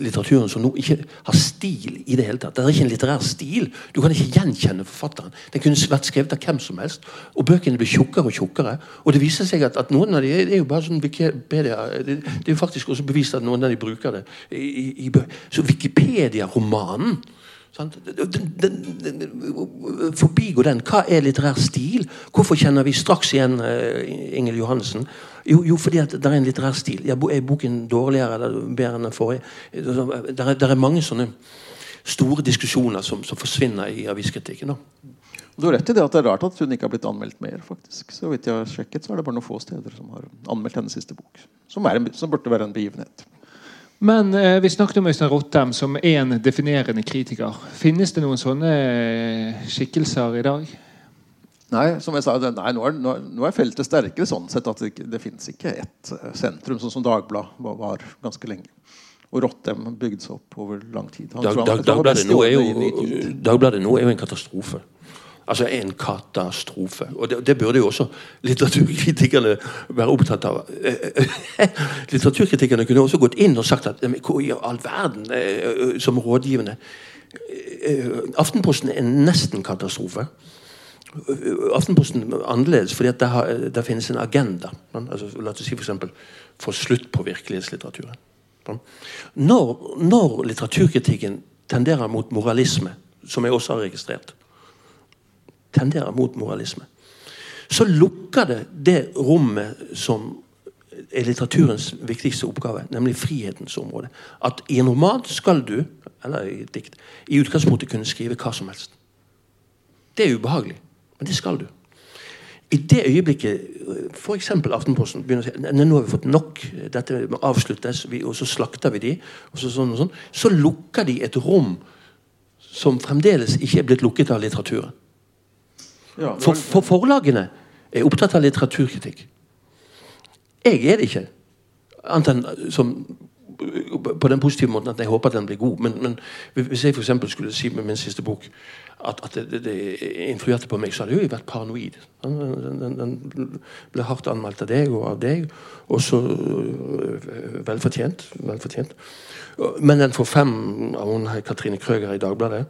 litteraturen som nå ikke har stil i det hele tatt. Det er ikke en litterær stil. Du kan ikke gjenkjenne forfatteren. Den kunne vært skrevet av hvem som helst. Og bøkene blir tjukkere og tjukkere. Og det viser seg at, at noen av de er jo bare sånn Wikipedia Det, det er jo faktisk også bevist at noen av de bruker det i, i, i Så Wikipedia-romanen Forbigå den. Hva er litterær stil? Hvorfor kjenner vi straks igjen uh, Ingel Johannessen? Jo, jo, fordi at det er en litterær stil. Ja, Er boken dårligere eller bedre enn den forrige? Det er, er mange sånne store diskusjoner som, som forsvinner i aviskritikken. Du har rett i det at det er rart at hun ikke har blitt anmeldt mer. faktisk. Så vidt jeg har sjekket, så er det bare noen få steder som har anmeldt hennes siste bok. Som, en, som burde være en begivenhet. Men eh, vi snakket om Øystein Rottem som en definerende kritiker. Finnes det noen sånne eh, skikkelser i dag? Nei, som jeg sa, nei, nå, er, nå, er- feltet sterkere sånn sett at det, det fins ikke ett eh, sentrum, sånn som Dagbladet var, var ganske lenge. Og Rottem bygde seg opp over lang tid. Han Dag, dag, Dagbladet. Dagbladet nå er jo en katastrofe. Altså en katastrofe. Og det, det burde jo også litteraturkritikerne være opptatt av. Litteraturkritikerne kunne også gått inn og sagt at "Men hvor i all verden, eh, som rådgivende eh, Aftenposten er nesten katastrofe. Aftenposten er annerledes fordi at der, har, der finnes en agenda. Altså, la oss si eksempel få slutt på virkelighetslitteraturen. Når, når litteraturkritikken tenderer mot moralisme, som jeg også har registrert, tenderer mot moralisme, så lukker det det rommet som er litteraturens viktigste oppgave, nemlig frihetens område. At i en roman skal du, eller i et dikt, i utgangspunktet kunne skrive hva som helst. Det er ubehagelig, men det skal du. I det øyeblikket f.eks. Aftenposten begynner å si "Nei, nå har vi fått nok, dette må avsluttes, og så slakter vi de, og så, sånn og sånn, så lukker de et rom som fremdeles ikke er blitt lukket av litteraturen. For, for forlagene er opptatt av litteraturkritikk. Jeg er det ikke. Annet enn som på den positive måten at jeg håper at den blir god. Men, men hvis jeg for skulle si med min siste bok at, at det, det, influerte på meg, så hadde jeg jo vært paranoid. Den, den, den ble hardt anmeldt av deg og av deg, og så øh, velfortjent. velfortjent. Men den får fem av hun her, Katrine Krøger i Dagbladet.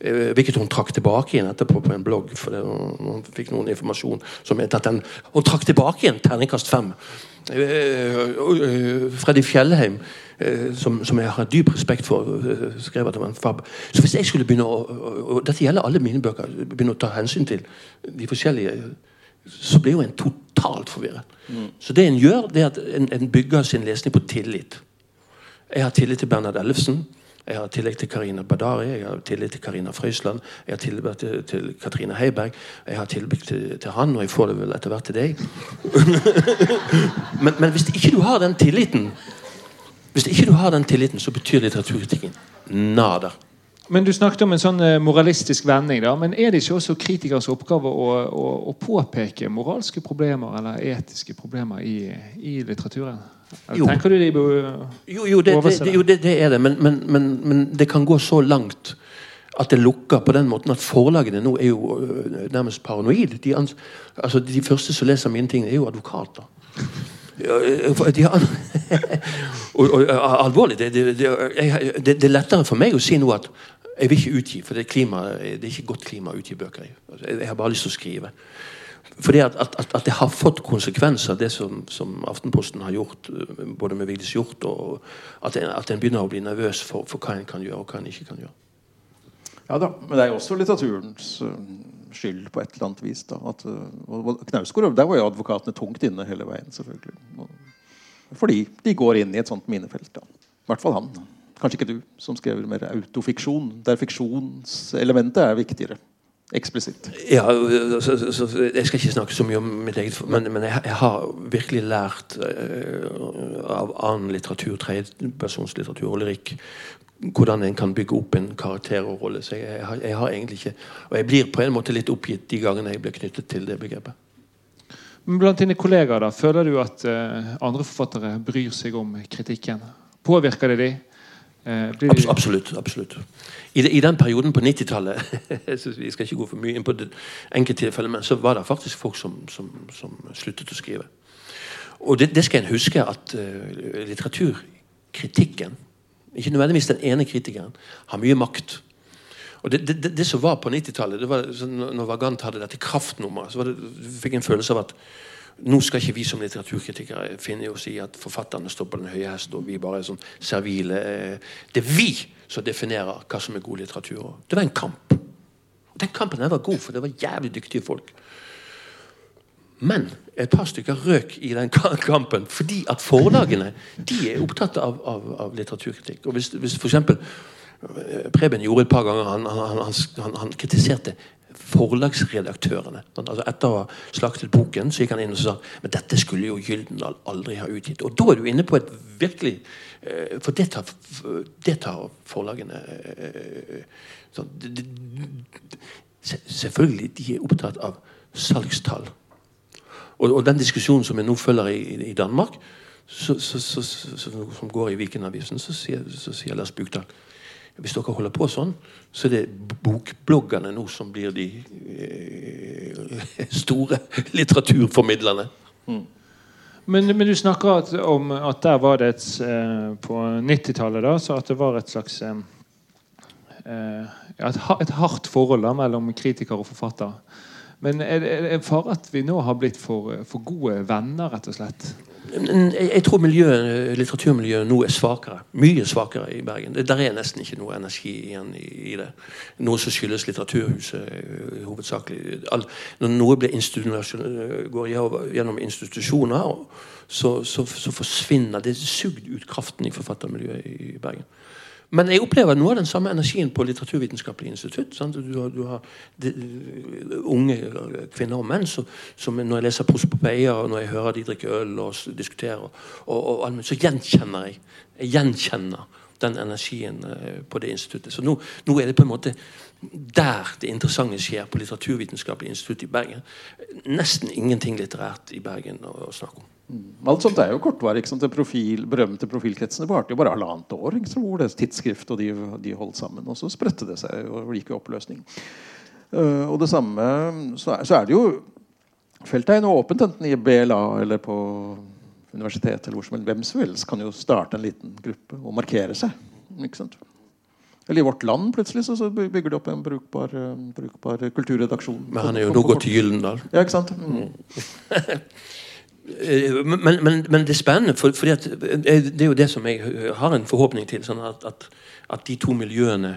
eh, Hvilket hun trakk tilbake igjen etterpå på en blogg. For det, hun, fikk noen informasjon som mente at den Hun trakk tilbake igjen terningkast fem. Eh, eh, Freddy Fjellheim, som, som jeg har dyp respekt for, skrev at han var en fab. Så hvis jeg skulle begynne å og, Dette gjelder alle mine bøker. Begynne å ta hensyn til de forskjellige så blir jo en totalt forvirret. Så det en gjør, det er at en, en bygger sin lesning på tillit. Jeg har tillit til Bernhard Ellefsen. Jeg har tillit til Karina Badari, jeg har tillit til Karina Frøysland, jeg har tillit til, til Katrine Heiberg, jeg har tillit til, til han, og jeg får det vel etter hvert til deg. men, men hvis ikke du har den tilliten, hvis ikke du har den tilliten, så betyr litteraturkritikken nada. Men Du snakket om en sånn eh, moralistisk vending. da, men Er det ikke også kritikers oppgave å, å, å påpeke moralske problemer eller etiske problemer i, i litteraturen? Jo. tenker du de Jo, jo, det, det, jo det, det er det, men, men, men, men det kan gå så langt at det lukker på den måten at forlagene nå er jo øh, nærmest paranoid. De, altså, de første som leser mine ting, er jo advokater. Øh, og, og, og, alvorlig, det, det, er lettere for meg å si nå at jeg vil ikke utgi, for det er, klima, det er ikke godt klima å utgi bøker i. Altså, jeg har bare lyst til å skrive. Fordi at, at, at, det har fått konsekvenser, det som, som Aftenposten har gjort, øh, både med Vigdis Hjorth, og at en, at en begynner å bli nervøs for, for hva en kan gjøre, og hva en ikke kan gjøre. Ja da, men det er jo også litteraturens øh, skyld på et eller annet vis. da. At, og, og Knausgård, Der var jo advokatene tungt inne hele veien, selvfølgelig. Fordi de går inn i et sånt minefelt. da. I hvert fall han. Kanskje ikke du, som skriver mer autofiksjon, der fiksjonselementet er viktigere. Eksplisitt. Ja, så, så, så, Jeg skal ikke snakke så mye om mitt eget, men, men jeg, jeg har virkelig lært uh, av annen litteratur, tredjepersonslitteratur og lyrikk, hvordan en kan bygge opp en karakter og rolle. Så jeg, jeg, har, jeg har egentlig ikke Og jeg blir på en måte litt oppgitt de gangene jeg blir knyttet til det begrepet. Men Blant dine kollegaer, da, føler du at uh, andre forfattere bryr seg om kritikken? Påvirker det de? Uh, blir Abs de absolutt. absolutt. I, de, I den perioden på 90-tallet Vi skal ikke gå for mye inn på det enkelttilfellet, men så var det faktisk folk som, som, som sluttet å skrive. Og det, det skal en huske at uh, litteraturkritikken, ikke nødvendigvis den ene kritikeren, har mye makt. Og Det, det, det som var på 90-tallet, sånn, når Vagant hadde dette kraftnummeret, så det, du fikk en følelse av at nå skal ikke vi som litteraturkritikere finne oss i at forfatterne står på den høye hest, og vi bare er sånn servile. Det er vi som definerer hva som er god litteratur. Det var en kamp. Og Den kampen den var god, for det var jævlig dyktige folk. Men et par stykker røk i den kampen fordi at forlagene de er opptatt av, av, av litteraturkritikk. Og hvis, hvis for eksempel, eh, Preben gjorde et par ganger han, han, han, han kritiserte forlagsredaktørene. Altså etter å ha slaktet boken så gikk han inn og sa men dette skulle jo Gyldendal aldri ha utgitt. Og da er du inne på et virkelig eh, For det tar, det tar forlagene sånn, Selvfølgelig de er opptatt av salgstall. Og, og den diskusjonen som jeg nå følger i, i Danmark, så, så, så, som går i Vikenavisen, så sier, sier Lars Bukdal hvis dere holder på sånn, så er det bokbloggerne nå som blir de eh, store litteraturformidlerne. Mm. Men, men, du snakker at, om at der var det et eh, På 90-tallet da, så at det var et slags eh, eh et, et, hardt forhold da, mellom kritiker og forfatter. Men er det en fare at vi nå har blitt for, for gode venner, rett og slett? Jeg tror miljøet, litteraturmiljøet nå er svakere. Mye svakere i Bergen. Der er nesten ikke noe energi igjen i, det. Noe som skyldes Litteraturhuset uh, hovedsakelig. Når noe går gjennom institusjoner, så, så, så forsvinner det sugd ut kraften i forfattermiljøet i Bergen. Men jeg opplever noe av den samme energien på Litteraturvitenskapelig institutt. Sant? Du har, du har de, unge kvinner og menn som, som når jeg leser prosopopeia, og når jeg hører de drikke øl og diskuterer, og, og, så gjenkjenner jeg jeg gjenkjenner den energien uh, på det instituttet. Så nå, nå, er det på en måte der det interessante skjer på Litteraturvitenskapelig institutt i Bergen. Nesten ingenting litterært i Bergen å, å snakke om. Mm. Alt sånt er jo kortvarig. Det profil, berømte profilkretsene varte jo bare halvannet år. hvor det tidsskrift og de, de, holdt sammen. Og så spredte det seg og gikk i oppløsning. Uh, og det samme så er, så er, det jo Feltet er nå åpent, enten i BLA eller på universitetet. eller hvor som helst. Hvem som helst kan jo starte en liten gruppe og markere seg. ikke sant? Eller i Vårt Land plutselig så, så bygger de opp en brukbar, brukbar kulturredaksjon. Men han er jo nå gått til Gyllendal. Ja, ikke sant? Mm. Eh, men, men, men, det er spennende, for, for det, det er jo det som jeg har en forhåpning til. Sånn at, at, at, de to miljøene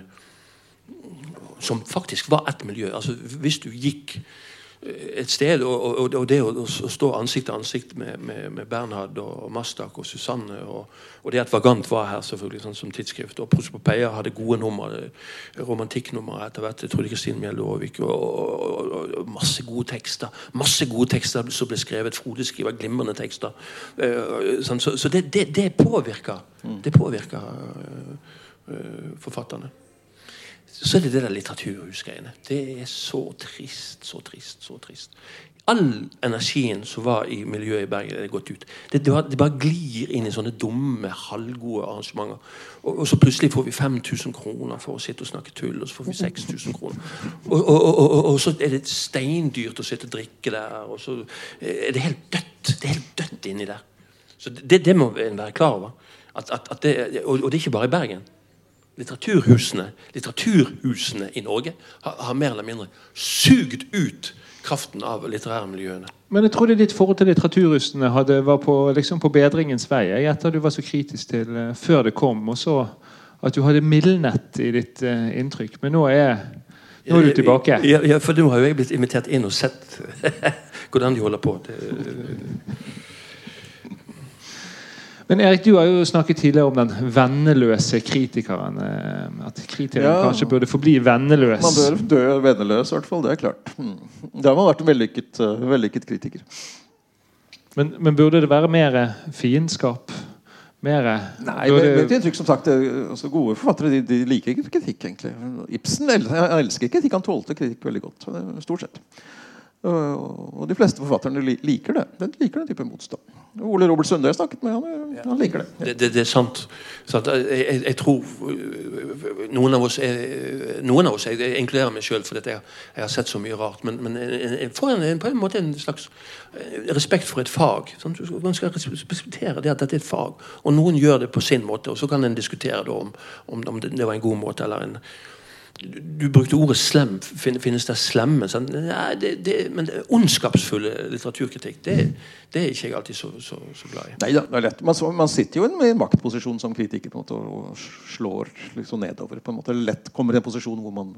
som faktisk var ett miljø altså Hvis du gikk et sted. Og, og, og det å, å, stå ansikt til ansikt med, med, med Bernhard og Mastak og Susanne og, og, det at Vagant var her selvfølgelig sånn som tidsskrift. Og Prosopopeia hadde gode nummer, romantikknummer etter hvert. Trude Kristin Mjelde Aavik. Og, masse gode tekster. Masse gode tekster som ble skrevet. Frode skriver glimrende tekster. Uh, sånn, så, så det, det, det, påvirker, det påvirker uh, forfatterne så er det det der litteraturhusgreiene. Det er så trist, så trist, så trist. All energien som var i miljøet i Bergen, er gått ut. Det, det, det bare glir inn i sånne dumme, halvgode arrangementer. Og, og, så plutselig får vi 5000 kroner for å sitte og snakke tull, og så får vi 6000 kroner. Og, og, og, så er det steindyrt å sitte og drikke der, og så er det helt dødt. Det er helt dødt inni der. Så det, det må en være klar over. At, at, at det, og det er ikke bare i Bergen litteraturhusene, litteraturhusene i Norge har, har, mer eller mindre sugd ut kraften av litterære miljøene. Men jeg trodde ditt forhold til litteraturhusene hadde, var på, liksom på bedringens vei. Jeg etter du var så kritisk til uh, før det kom, og så at du hadde mildnet i ditt uh, inntrykk. Men nå er, nå er du tilbake. Ja, ja, for nå har jo jeg blitt invitert inn og sett hvordan de holder på. Det, men Erik, du har jo snakket tidligere om den venneløse kritikeren. Eh, at kritikeren ja, kanskje burde forbli venneløs. Man bør dø venneløs, i hvert fall. Det er klart. Hmm. Da har man vært en vellykket, uh, vellykket kritiker. Men, men, burde det være mer fiendskap? Mere. Nei, burde... men trykk, som sagt, altså Gode forfattere de, de liker ikke kritikk, egentlig. Ibsen elsker kritikk. Han tålte kritikk veldig godt. Stort sett. Og de fleste forfatterne liker det. Den liker den type motstand. Ole Robert Sunde jeg snakket med, han, han liker det. Det, det, det er sant. sant? Jeg, jeg, jeg tror øh, noen av oss er, Noen av oss, jeg, jeg inkluderer meg sjøl, for jeg, jeg har sett så mye rart. Men, men jeg får en, en, på en måte en slags respekt for et fag. Sant? Man skal respektere det at dette er et fag. Og noen gjør det på sin måte, og så kan en diskutere om, om, om det, det var en god måte eller en du, brukte ordet slem. Finnes det slemme? Sånn, Nei, det, det, men det ondskapsfulle litteraturkritikk, det, det er ikke jeg alltid så, så, så glad i. Neida, det er lett. Man, man sitter jo i en, maktposisjon som kritiker på en måte, og slår liksom nedover. på en måte Lett kommer i en posisjon hvor man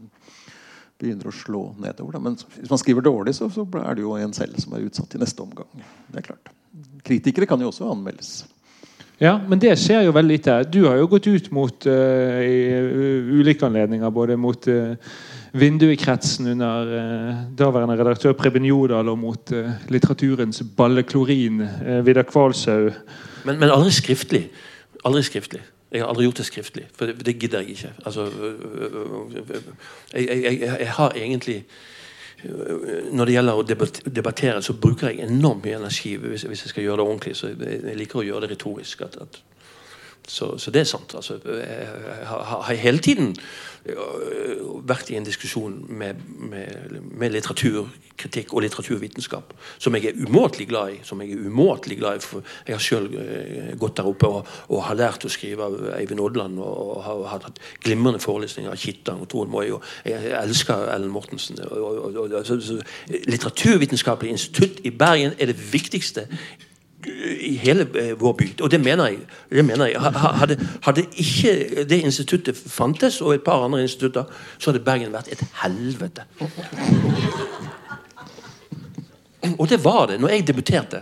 begynner å slå nedover. Da. Men hvis man skriver dårlig, så, så er det jo en selv som er utsatt i neste omgang. Det er klart. Kritikere kan jo også anmeldes. Ja, men det skjer jo veldig lite. Du har jo gått ut mot uh, i uh, ulike anledninger, både mot uh, Vinduekretsen under uh, daværende redaktør Preben Jodal og mot uh, litteraturens balleklorin, uh, Vidar Kvalshaug. Men, men aldri skriftlig. Aldri skriftlig. Jeg har aldri gjort det skriftlig, for det, det gidder jeg ikke. Altså, øh, øh, øh, jeg, jeg, jeg, jeg har egentlig øh, Når det gjelder å debattere, så bruker jeg enormt mye energi hvis, hvis jeg skal gjøre det ordentlig. Så jeg, liker å gjøre det retorisk. At, at, så, så det er sant. Altså, jeg har, har hele tiden vært i en diskusjon med, med, med litteraturkritikk og litteraturvitenskap, som jeg er umåtelig glad i. som Jeg er umåtelig glad i, jeg har selv øh, gått der oppe og, og har lært å skrive av Eivind Odland og, og har, hatt glimrende forelesninger av Kittang og Toren Moi. og Jeg, elsker Ellen Mortensen. Og, og, og, Litteraturvitenskapelig institutt i Bergen er det viktigste i hele eh, vår by. Og det mener jeg. Det mener jeg. Ha- ha- Hadde, hadde ikke det instituttet fantes, og et par andre institutter, så hadde Bergen vært et helvete. Og det var det når jeg debuterte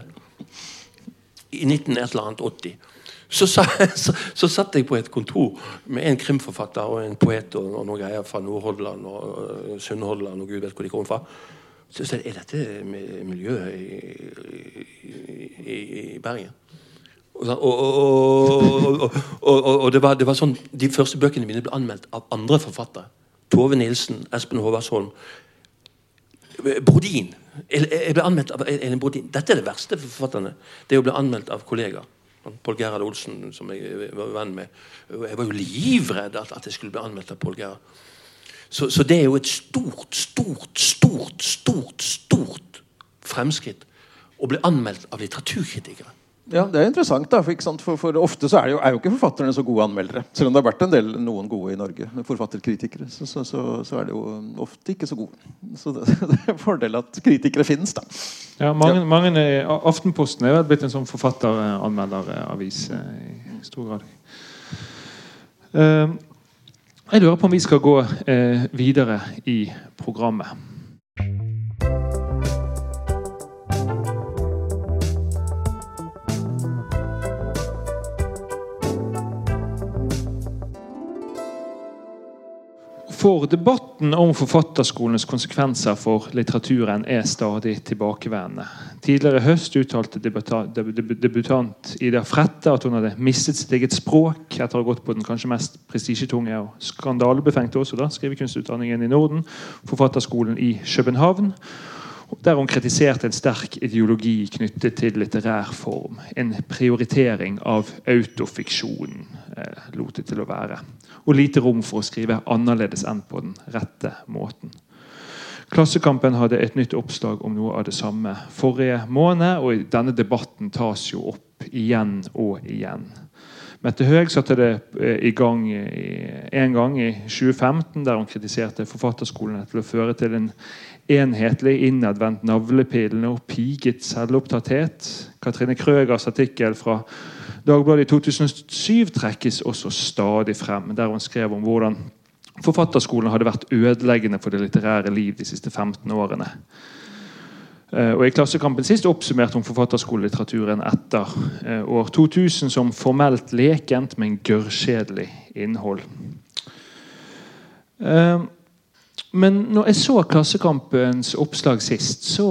i 1980. Så, sa, så, så satt jeg på et kontor med en krimforfatter og en poet og, og noen greier fra Nordhordland og, og Sunnhordland og gud vet hvor de kom fra. Sa jeg er dette miljøet i, i, i Bergen? Og, og, og, og, det, var, det var sånn De første bøkene mine ble anmeldt av andre forfattere. Tove Nilsen, Espen Håvardsholm. Brodin. Jeg ble anmeldt av Elin Brodin. Dette er det verste for forfatterne. Det å bli anmeldt av kollegaer. Pål Gerhard Olsen, som jeg var venn med. Jeg var jo livredd at, at jeg skulle bli anmeldt av Pål Gerhard. Så, så det er jo et stort, stort, stort, stort, stort fremskritt å bli anmeldt av litteraturkritikere. Ja, Det er interessant, da, for, ikke sant? For, for ofte så er, det jo, er jo ikke forfatterne så gode anmeldere. Selv om det har vært en del noen gode i Norge, forfatterkritikere, så, så, så, så er det jo ofte ikke så gode. Så det, det er en fordel at kritikere finnes, da. Ja, mange, mange er- Aftenposten er vel blitt en sånn forfatteranmelderavis eh, i stor grad. Eh, jeg lurer på om vi skal gå eh, videre i programmet. For debatten om forfatterskolens konsekvenser for litteraturen er stadig tilbakevendende. Tidligere i høst uttalte debuta- deb- deb- debutant Ida Frette at hun hadde mistet sitt eget språk etter å ha gått på den kanskje mest prestisjetunge og skandalebefengte også da, skrivekunstutdanningen i Norden, Forfatterskolen i København. Der hun kritiserte en sterk ideologi knyttet til litterær form. En prioritering av autofiksjonen, eh, lot det til å være. Og lite rom for å skrive annerledes enn på den rette måten. Klassekampen hadde et nytt oppslag om noe av det samme forrige måned, og denne debatten tas jo opp igjen og igjen. Mette Høeg satte det eh, i gang en gang i 2015, der hun kritiserte forfatterskolene til å føre til en enhetlig, innadvendt navlepillende og piget selvopptatthet. Katrine Krøgers artikkel fra Dagbladet i 2007 trekkes også stadig frem, der hun skrev om hvordan forfatterskolen hadde vært ødeleggende for det litterære liv de siste 15 årene. Eh, Og I Klassekampen sist oppsummerte hun forfatterskolelitteraturen etter eh, år 2000 som formelt lekent, men gørrkjedelig innhold. Eh, Men når jeg så Klassekampens oppslag sist, så,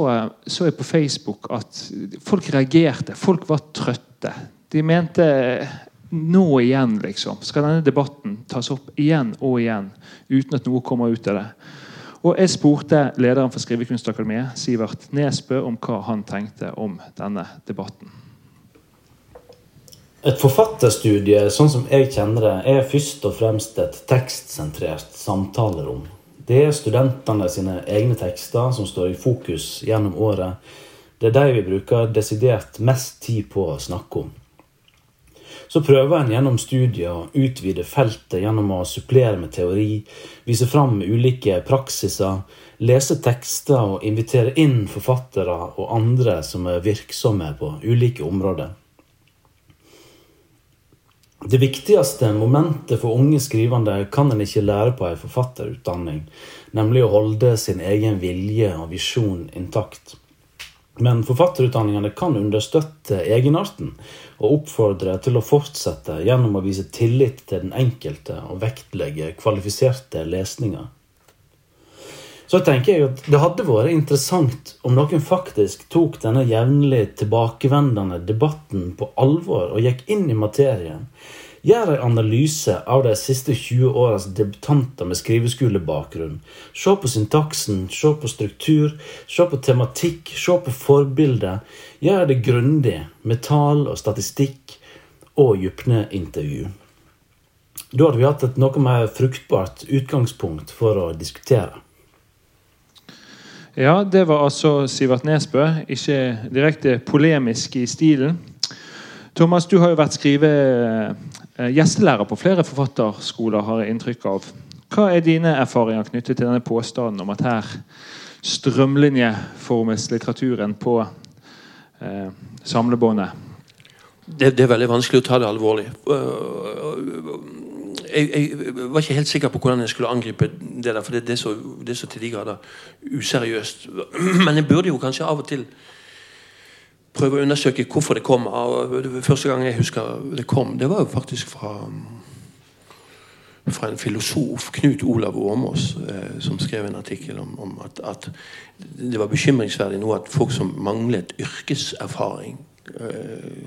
så jeg på Facebook at folk reagerte. Folk var trøtte. De mente nå igjen, liksom. Skal denne debatten tas opp igjen og igjen uten at noe kommer ut av det? Og jeg spurte lederen for Skrivekunstakademiet, Sivert Nesbø, om hva han tenkte om denne debatten. Et forfatterstudie, sånn som jeg kjenner det, er først og fremst et tekstsentrert samtalerom. Det er studentene sine egne tekster som står i fokus gjennom året. Det er de vi bruker desidert mest tid på å snakke om. Så prøver en gjennom studiet å utvide feltet gjennom å supplere med teori, vise fram ulike praksiser, lese tekster og invitere inn forfattere og andre som er virksomme på ulike områder. Det viktigste momentet for unge skrivende kan en ikke lære på ei forfatterutdanning, nemlig å holde sin egen vilje og visjon intakt. Men forfatterutdanningene kan understøtte egenarten og oppfordre til å fortsette gjennom å vise tillit til den enkelte og vektlegge kvalifiserte lesninger. Så tenker jeg at det hadde vært interessant om noen faktisk tok denne jevnlig tilbakevendende debatten på alvor og gikk inn i materien. Gjør en analyse av de siste 20 åras debutanter med skriveskolebakgrunn. Se på syntaksen, se på struktur, se på tematikk, se på forbilder. Gjør det grundig med tall og statistikk og dypne intervju. Da hadde vi hatt et noe mer fruktbart utgangspunkt for å diskutere. Ja, det var altså Sivert Nesbø. Ikke direkte polemisk i stilen. Thomas, du har jo vært skrive eh, gjestelærer på flere forfatterskoler, har jeg inntrykk av. Hva er dine erfaringer knyttet til denne påstanden om at her strømlinjeformes litteraturen på eh, samlebåndet? Det, det, er veldig vanskelig å ta det alvorlig. Jeg, jeg, var ikke helt sikker på hvordan jeg skulle angripe det der, for det, det, er, så, det er så til de grader useriøst. Men jeg burde jo kanskje av og til prøve å undersøke hvorfor det kom. Første gang jeg husker det kom, det var jo faktisk fra fra en filosof, Knut Olav Åmås, eh, som skrev en artikkel om, om at, at, det var bekymringsverdig nå at folk som manglet yrkeserfaring eh,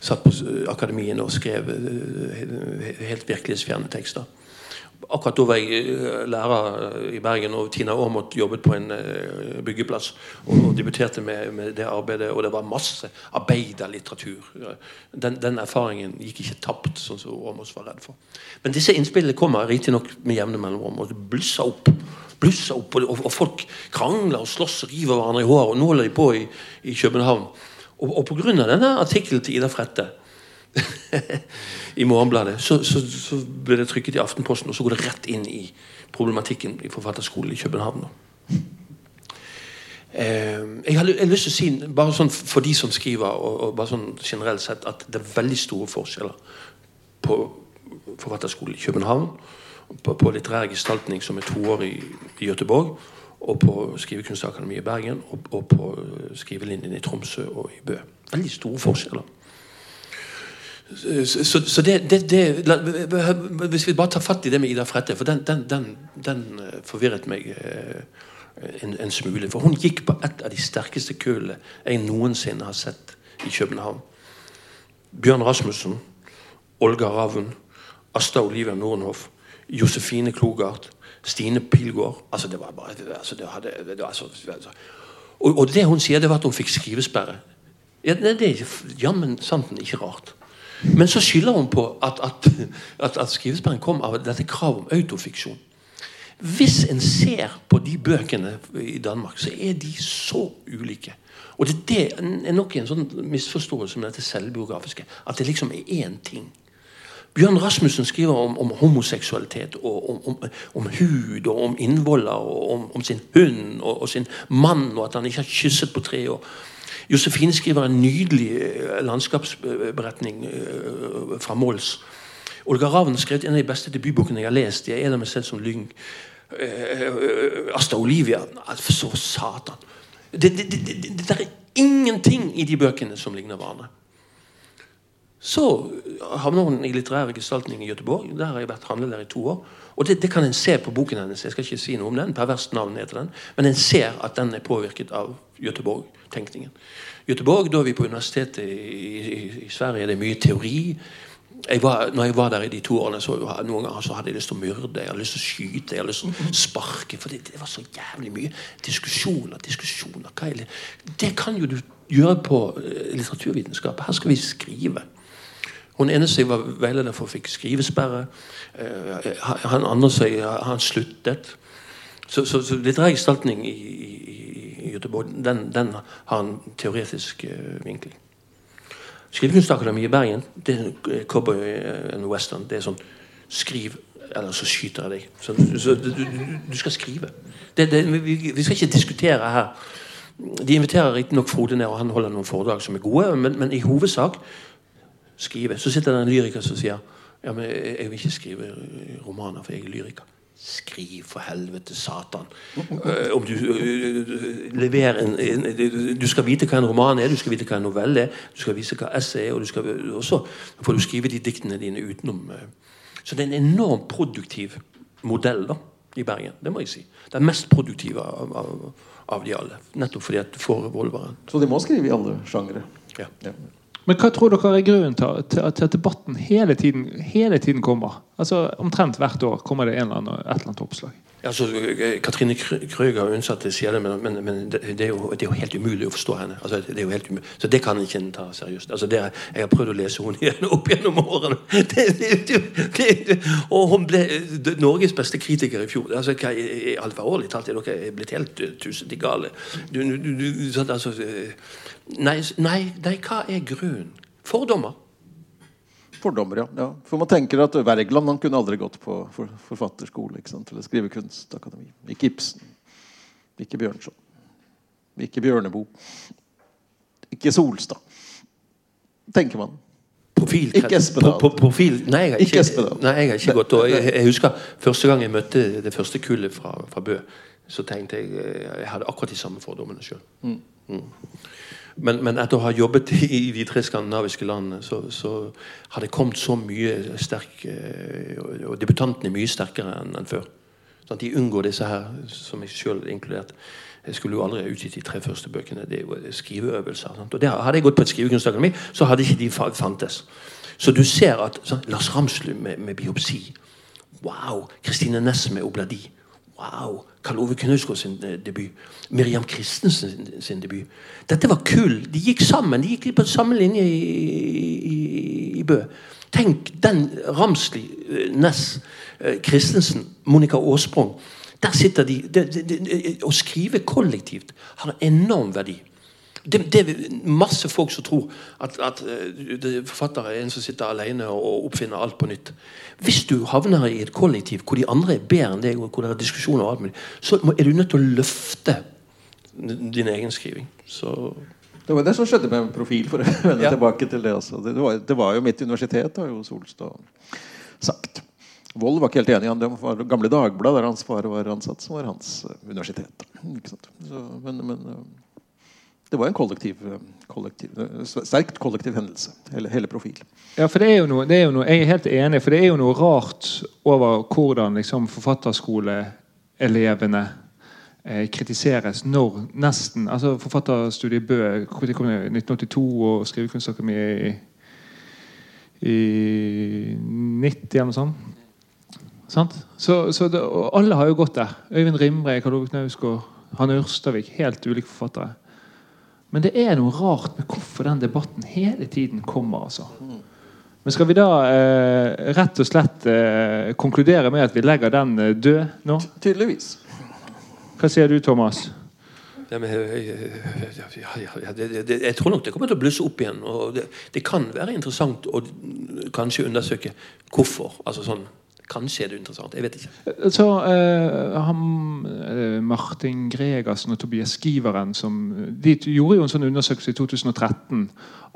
satt på akademiene og skrev eh, helt virkelighetsfjerne tekster. Akkurat da var jeg eh, lærer i Bergen, og Tina Aamodt jobbet på en eh, byggeplass. Og, debuterte med, med, det arbeidet, og det var masse arbeiderlitteratur. Den, den erfaringen gikk ikke tapt, sånn som Aamodt var redd for. Men disse innspillene kommer riktignok med jevne mellomrom, og det blusser opp. Blusser opp og, og, folk krangler og slåss og river hverandre i håret. Og nå holder de på i, i København. Og, og pga. denne artikkelen til Ida Frette i Morgenbladet, så, så, så, ble det trykket i Aftenposten, og så går det rett inn i problematikken i forfatterskolen i København. Eh, jeg har lyst til å si, bare sånn for de som skriver, og, og bare sånn generelt sett, at det er veldig store forskjeller på forfatterskolen i København, på, på litterær gestaltning som er toårig i Göteborg, og på Skrivekunstakademiet i Bergen og, og, på skrivelinjen i Tromsø og i Bø. Veldig store forskjeller. Så, så det, det, det la, Hvis vi bare tar fatt i det med Ida Frette, for den, den, den, den eh, forvirret meg eh, en, en, smule. For hun gikk på et av de sterkeste kullene jeg noensinne har sett i København. Bjørn Rasmussen, Olga Ravn, Asta Olivia Nordenhoff, Josefine Klogart Stine Pilgaard altså det var bare, altså det hadde, det altså, altså, og, og, det hun sier, det var at hun fikk skrivesperre. Ja, det er jammen sant ikke rart. Men så skylder hun på at, at, at, at skrivesperren kom av dette kravet om autofiksjon. Hvis en ser på de bøkene i Danmark, så er de så ulike. Og det, det er nok en sånn misforståelse med dette selvbiografiske. At det liksom er én ting. Bjørn Rasmussen skriver om, om homoseksualitet, og om, om, om, hud, og om innvoller, og om, sin hund og, og, sin mann, og at han ikke har kysset på tre år. Josefine skriver en nydelig eh, landskapsberetning uh, fra Mols. Olga Ravn skrev en av de beste debutbokene jeg har lest. Jeg er der meg selv som lyng. Uh, Asta Olivia Så satan! Det, det, det, det, er ingenting i de bøkene som ligner hverandre. Så havner hun i litterær gestaltning i Gøteborg. Der har jeg vært handlelærer i to år. Og det, det, kan en se på boken hennes. Jeg skal ikke si noe om den, perverst navn heter den. Men en ser at den er påvirket av Gøteborg-tenkningen. Gøteborg, Da vi på universitetet i, i, i Sverige. Det er mye teori. jeg var, når jeg var der i de to årene, så noen ganger så hadde jeg lyst til å myrde, jeg hadde lyst til å skyte, jeg hadde lyst til å sparke. For det, var så jævlig mye diskusjoner. diskusjoner, er det? det kan jo du gjøre på eh, litteraturvitenskap. Her skal vi skrive. Hun ene sier var veileder for, fikk skrivesperre. Eh, han andre som han sluttet. Så, så, så litterær gestaltning i, i, i Göteborg, den, den, har en teoretisk uh, vinkel. Skrivekunstakademiet i Bergen det er cowboy and western. Det er sånn Skriv, eller så skyter jeg deg. Så, så du, du, skal skrive. Det, det, vi, vi, skal ikke diskutere her. De inviterer riktignok Frode ned, og han holder noen foredrag som er gode, men, men i hovedsak skrive. Så sitter det en lyriker som sier ja, men jeg vil ikke skrive romaner, for jeg er lyriker. Skriv, for helvete, satan. Uh, om du uh, leverer en, Du skal vite hva en roman er, du skal vite hva en novelle er, du skal vise hva essay er, og, skal, også får du skrive de diktene dine utenom. Så det er en enormt produktiv modell da, i Bergen. Det må jeg si. Den mest produktive av, av, av de alle. Nettopp fordi at du får revolveren. Så de må skrive i alle sjangere? Ja. ja. Men hva tror dere er grunnen til, at debatten hele tiden, hele tiden, kommer? Altså Omtrent hvert år kommer det eller annen, et eller annet oppslag. Altså, Katrine Krøger unnsatte sier det, men, men, men det, er jo, det, er jo, helt umulig å forstå henne. Altså, det er jo helt umulig. Så det kan ikke ta seriøst. Altså, det, jeg har prøvd å lese henne igjen opp gjennom årene. Det, og hun ble Norges beste kritiker i fjor. Altså, hva, Alvorlig talt er dere blitt helt tusen til gale. Du, du, du, altså, nei, nei, nei, hva er grunnen? Fordommer. Fordommer, ja. ja. For man tenker at Wergeland han kunne aldri gått på for, forfatterskole ikke sant? eller skrive kunstakademi. Ikke Ibsen. Ikke Bjørnson. Ikke Bjørneboe. Ikke Solstad. Tenker man. Profil, ikke Espedal. Pro, pro, profil, nei, jeg har ikke, ikke, nei, jeg har ikke gått. Og jeg, jeg, husker første gang jeg møtte det første kullet fra, fra Bø, så tenkte jeg jeg hadde akkurat de samme fordommene sjøl. Mm. Mm. Men, men, etter å ha jobbet i de tre skandinaviske landene, så, så har det kommet så mye sterk eh, Og debutantene er mye sterkere enn, enn før. Sånn, de unngår disse her, som jeg sjøl inkludert. Jeg skulle jo aldri utgitt de tre første bøkene. Det er jo skriveøvelser. Sant? Og det, Hadde jeg gått på et skrivekunstakademi, så hadde ikke de fantes. Så du ser at sånn, Lars Ramslu med, med biopsi. Wow! Kristine Næss med obladi. Wow! Karl Ove Knausgård sin eh, debut. Miriam Christensen sin, sin, debut. Dette var kull. De gikk sammen. De gikk på samme linje i, i, i Bø. Tenk den Ramsli, Ness Næss, eh, Christensen, Monica Aasprong. Der sitter de. Å skrive kollektivt har enorm verdi. Det, det, er masse folk som tror at, at uh, forfatter er en som sitter alene og oppfinner alt på nytt. Hvis du havner i et kollektiv hvor de andre er bedre enn deg, og hvor det er diskusjoner, og alt mulig, så er du nødt til å løfte din egen skriving. Så det var det som skjedde med profil, for å vende ja. tilbake til det. Altså. Det, var, det, var, jo mitt universitet, har jo Solstad sagt. Vold var ikke helt enig. Det var gamle Dagbladet, der hans far var ansatt, som var hans uh, universitet. Så, men, men uh, det var en kollektiv, kollektiv, sterkt kollektiv hendelse, hele, hele profil. Ja, for det er, noe, det er, jo noe, Jeg er helt enig, for det er jo noe rart over hvordan liksom, forfatterskoleelevene eh, kritiseres når nesten altså Forfatterstudiet Bø det, 1982 og Skrivekunstakademiet i, i 90 eller noe sånt. Sant? Så, så det, alle har jo gått der. Øyvind Rimbre, Karl Ove Knausgård, Hanne Ørstavik. Helt ulike forfattere. Men det er noe rart med hvorfor den debatten hele tiden kommer. altså. Men skal vi da eh, rett og slett eh, konkludere med at vi legger den eh, død nå? Tydeligvis. Hva sier du, Thomas? Ja, men, ja, det, det, jeg tror nok det kommer til å blusse opp igjen. og det, det, kan være interessant å kanskje undersøke hvorfor. altså sånn Kanskje er det interessant. Jeg vet ikke. Så uh, han, uh, Martin Gregersen og Tobias Skiveren som, de gjorde jo en sånn undersøkelse i 2013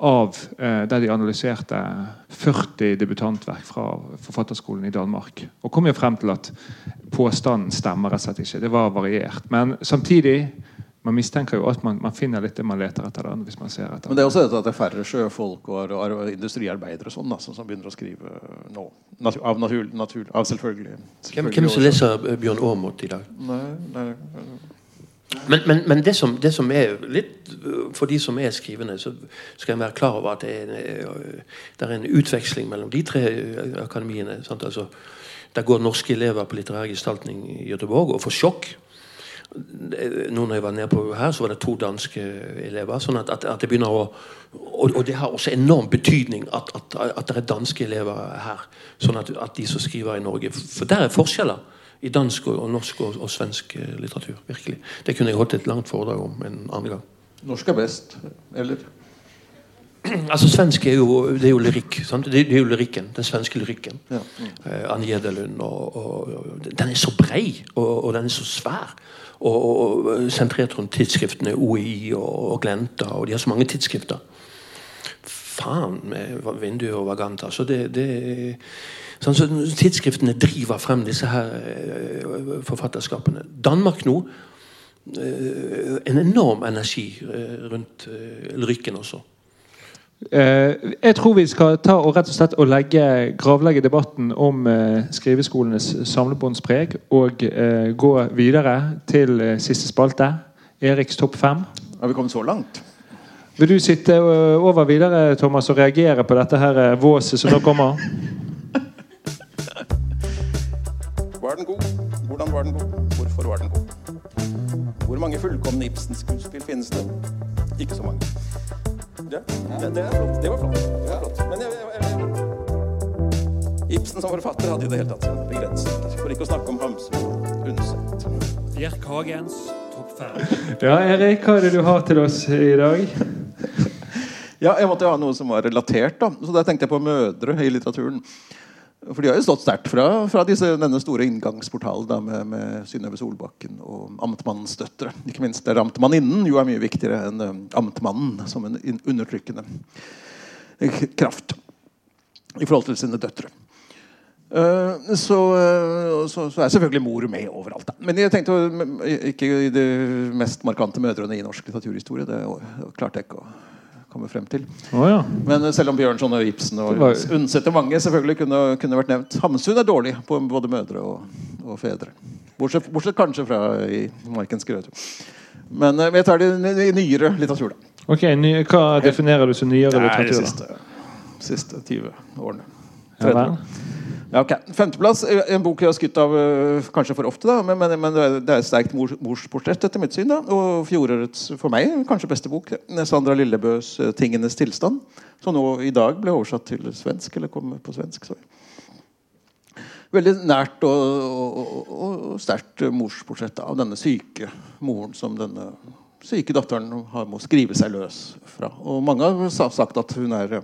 av uh, der de analyserte 40 debutantverk fra forfatterskolen i Danmark. Og kom jo frem til at påstanden stemmer rett og slett ikke. Det var variert. Men samtidig man mistenker jo at man, man, finner litt det man leter etter. Den, hvis man ser etter. Men det er også dette at det er færre sjøfolk og, og, og industriarbeidere sånn, da, som, begynner å skrive nå. Natur, av, natur, natur, av selvfølgelig, selvfølgelig Hvem, hvem som leser Bjørn Aamodt i dag? Nei, nei, Men, men, men det, som, det som er litt For de som er skrivende, så skal en være klar over at det er, en, det er en utveksling mellom de tre akademiene. Sant? Altså, der går norske elever på litterær gestaltning i Göteborg og får sjokk. Nå når jeg var nede på her, så var det to danske elever. sånn at, at, at det begynner å og, og, det har også enorm betydning at, at, at det er danske elever her. Sånn at, de som skriver i Norge For der er forskjeller i dansk og, og norsk og, og, svensk eh, litteratur. virkelig. Det kunne jeg holdt et langt foredrag om en annen gang. Norsk er best, eller? Altså, Svensk er jo, det er jo lyrikk. Sant? Det er jo lyrikken, Den svenske lyrikken. Ja. Mm. Eh, Anne Gjedelund. Og, og, Den er så brei, og, den er så svær. Og, sentrert rundt tidsskriftene OI og, Glenta. Og de har så mange tidsskrifter. Faen med vinduer og Vaganta. Så det, det sånn, så Tidsskriftene driver frem disse her uh, forfatterskapene. Danmark nå uh, En enorm energi rundt lyrikken også. Eh, jeg tror vi skal ta og rett og slett og legge, gravlegge debatten om eh, skriveskolenes samlebåndspreg og eh, gå videre til siste spalte. Eriks topp fem. Har vi kommet så langt? Vil du sitte over videre Thomas, og reagere på dette her våset som nå kommer? Var den god? Hvordan var den god? Hvorfor var den god? Hvor mange fullkomne Ibsen-skuespill finnes det? Ikke så mange. Ja, det, det, er flott. Det var flott. Det var flott. Men jeg, jeg, jeg, Ibsen som forfatter hadde i det hele tatt sine begrensninger. For ikke å snakke om Hamsun og Undset. Bjerk Hagens topp fem. Ja, Erik, hva er det du har til oss i dag? ja, jeg måtte ha noe som var relatert. da. Så da tenkte jeg på mødre i litteraturen. For de har jo stått sterkt fra, fra disse, denne store inngangsportalen da, med, med Synnøve Solbakken og amtmannens døtre. Ikke minst der amtmanninnen jo er mye viktigere enn uh, amtmannen som en undertrykkende kraft i forhold til sine døtre. Uh, så, uh, så, så, er selvfølgelig mor med overalt. Da. Men jeg tenkte ikke i de mest markante mødrene i norsk litteraturhistorie. Det klarte jeg ikke å komme frem til. Oh, ja. Men selv om Bjørnson og Ibsen og var... Undset mange selvfølgelig kunne, kunne, vært nevnt. Hamsun er dårlig på både mødre og, og fedre. Bortsett, bortsett, kanskje fra i Markens grøt. Men jeg vi tar det i nyere litteratur, da. Ok, ny, Hva definerer du som nyere litteratur? Nei, de siste, siste 20 årene. 30. Ja, ja, ok. Femteplass, en bok jeg har skutt av uh, kanskje for ofte. da, Men, men, men det er et sterkt mors, morsportrett etter mitt syn. da, Og fjorårets, for meg, kanskje beste bok. Sandra Lillebøs uh, 'Tingenes tilstand'. Som nå i dag ble oversatt til svensk. eller kom på svensk, sorry. Veldig nært og, og, og, og sterkt morsportrett av denne syke moren som denne syke datteren har må skrive seg løs fra. Og mange har sagt at hun er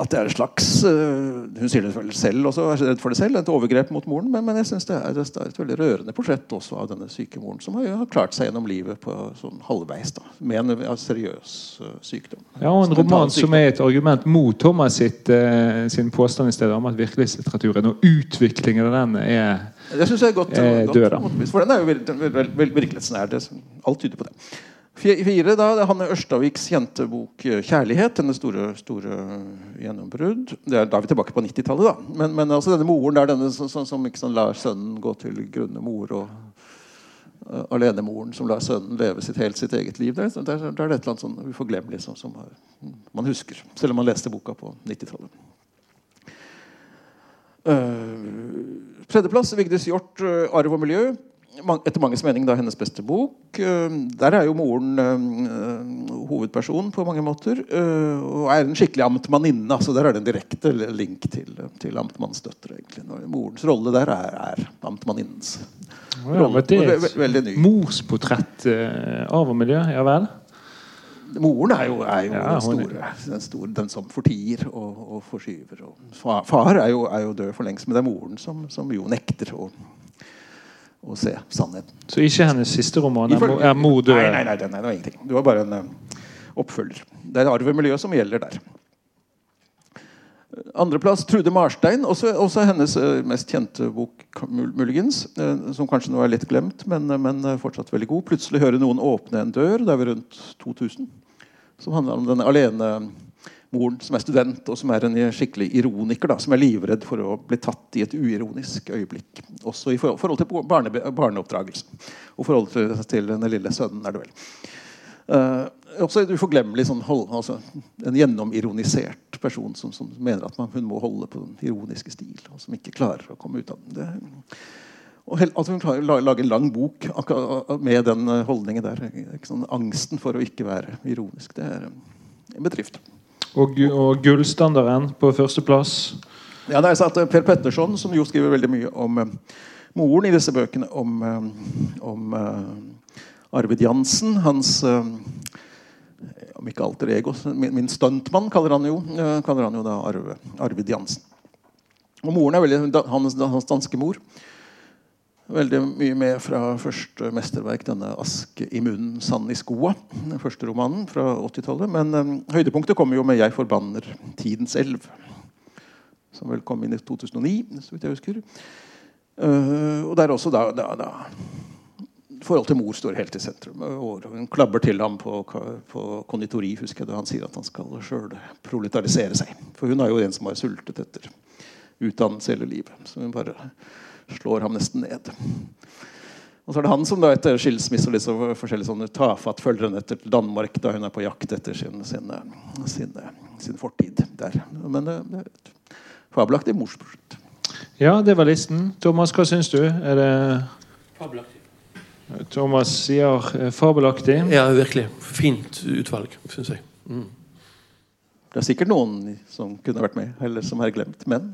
at det er et slags uh, Hun sier det selv også, er redd for det selv, et overgrep mot moren. Men, men jeg synes det er, det er, et veldig rørende portrett også av denne syke moren, som har, har klart seg gjennom livet på sånn halvveis da, med en ja, seriøs uh, sykdom. Ja, og En roman som er et argument mot Thomas sitt, uh, sin påstand i stedet om at virkelighetslitteraturen og utviklingen av den er det synes jeg er godt, er godt død. For den er jo virkelighetsnær. Alt tyder på det. Fire, da, Hanne Ørstaviks kjente bok eh, 'Kjærlighet'. Denne store, store gjennombrudd. Det er, da er vi tilbake på 90-tallet. da. Men, men, altså denne moren der, denne som, som, som sånn, lar sønnen gå til grunne mor. og uh, Alenemoren som lar sønnen leve sitt, helt sitt eget liv. Der, der, der er det et eller annet sånn uforglemmelig som, som er, man husker. Selv om man leste boka på 90-tallet. Uh, tredjeplass Vigdis Hjorth, 'Arv og miljø' etter manges mening da hennes beste bok. Eh, der er jo moren uh, hovedperson på mange måter. Og er en skikkelig amtmanninne. Altså der er det en direkte link til, til amtmannsdøtre. Morens rolle der er, er amtmanninnens ja, rolle. Det er et veldig ny. Morsportrett av og miljø, ja vel? Moren er jo, er jo ja, den, store, den, store, den, som fortier og, og forskyver. Og far, far er, jo, er, jo, død for lengst, men det er moren som, som jo nekter å å se sannheten. Så ikke hennes siste roman er, er mor død? Nei, nei, nei, nei, det var ingenting. Det var bare en uh, oppfølger. Det er arvemiljøet som gjelder der. Andreplass Trude Marstein, også, også hennes uh, mest kjente bok, muligens. Uh, som kanskje nå er litt glemt, men, men fortsatt veldig god. 'Plutselig hører noen åpne en dør'. Det er vi rundt 2000. Som handler om den alene moren som er student, og som er en skikkelig ironiker. Da, som er livredd for å bli tatt i et uironisk øyeblikk. Også i forhold, til barne, barneoppdragelse. Og forholdet til, til den lille sønnen, er det vel. Uh, også en uforglemmelig sånn, hold, altså, en gjennomironisert person som, som mener at man, hun må holde på den ironiske stil, og som ikke klarer å komme ut av den. Det, og at altså, hun klarer å lage en lang bok med den holdningen der. Sånn, angsten for å ikke være ironisk. Det er en bedrift. Og, og gullstandarden på førsteplass? Ja, det er satt eh, Per Petterson, som jo skriver veldig mye om uh, moren i disse bøkene, om, uh, om uh, Arvid Jansen. Hans om ikke alter ego, min, min stuntmann kaller han jo, kaller han jo da Arve, Arvid Jansen. Og moren er veldig hans, hans danske mor veldig mye med fra første mesterverk, denne 'Aske i munnen, sand i skoa'. Den første romanen fra 80-tallet. Men um, høydepunktet kommer jo med 'Jeg forbanner tidens elv'. Som vel kom inn i 2009, så vidt jeg husker. Uh, og der også da, da, da Forhold til mor står helt i sentrum. Hun klabber til ham på, på konditori husker jeg da han sier at han skal sjøl proletarisere seg. For hun er jo en som har sultet etter utdannelse hele livet. Så hun bare slår ham nesten ned. Og så er det han som da etter skilsmisse og liksom forskjellig sånn tafatt følger henne etter til Danmark da hun er på jakt etter sin, sin, sin, sin fortid der. Men det, det er et fabelaktig morsprosjekt. Ja, det var listen. Thomas, hva syns du? Er det Fabelaktig. Thomas sier eh, fabelaktig. Ja, virkelig. Fint utvalg, syns jeg. Mm. Det er sikkert noen som kunne vært med, eller som er glemt. Men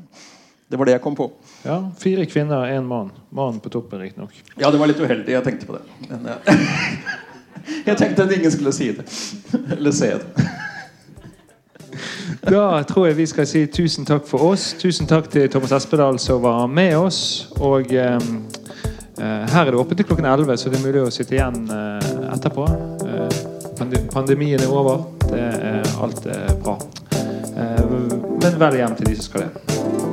det var det jeg kom på. Ja, Fire kvinner, én mann. Mannen på toppen, riktignok. Ja, det var litt uheldig. Jeg tenkte på det. Men jeg, jeg tenkte at ingen skulle si det. Eller se det. Da tror jeg vi skal si tusen takk for oss. Tusen takk til Thomas Espedal som var med oss. Og eh, her er det åpent til klokken 11, så det er mulig å sitte igjen eh, etterpå. Eh, pandemien er over. Det er, alt er bra. Eh, men vel hjem til de som skal det.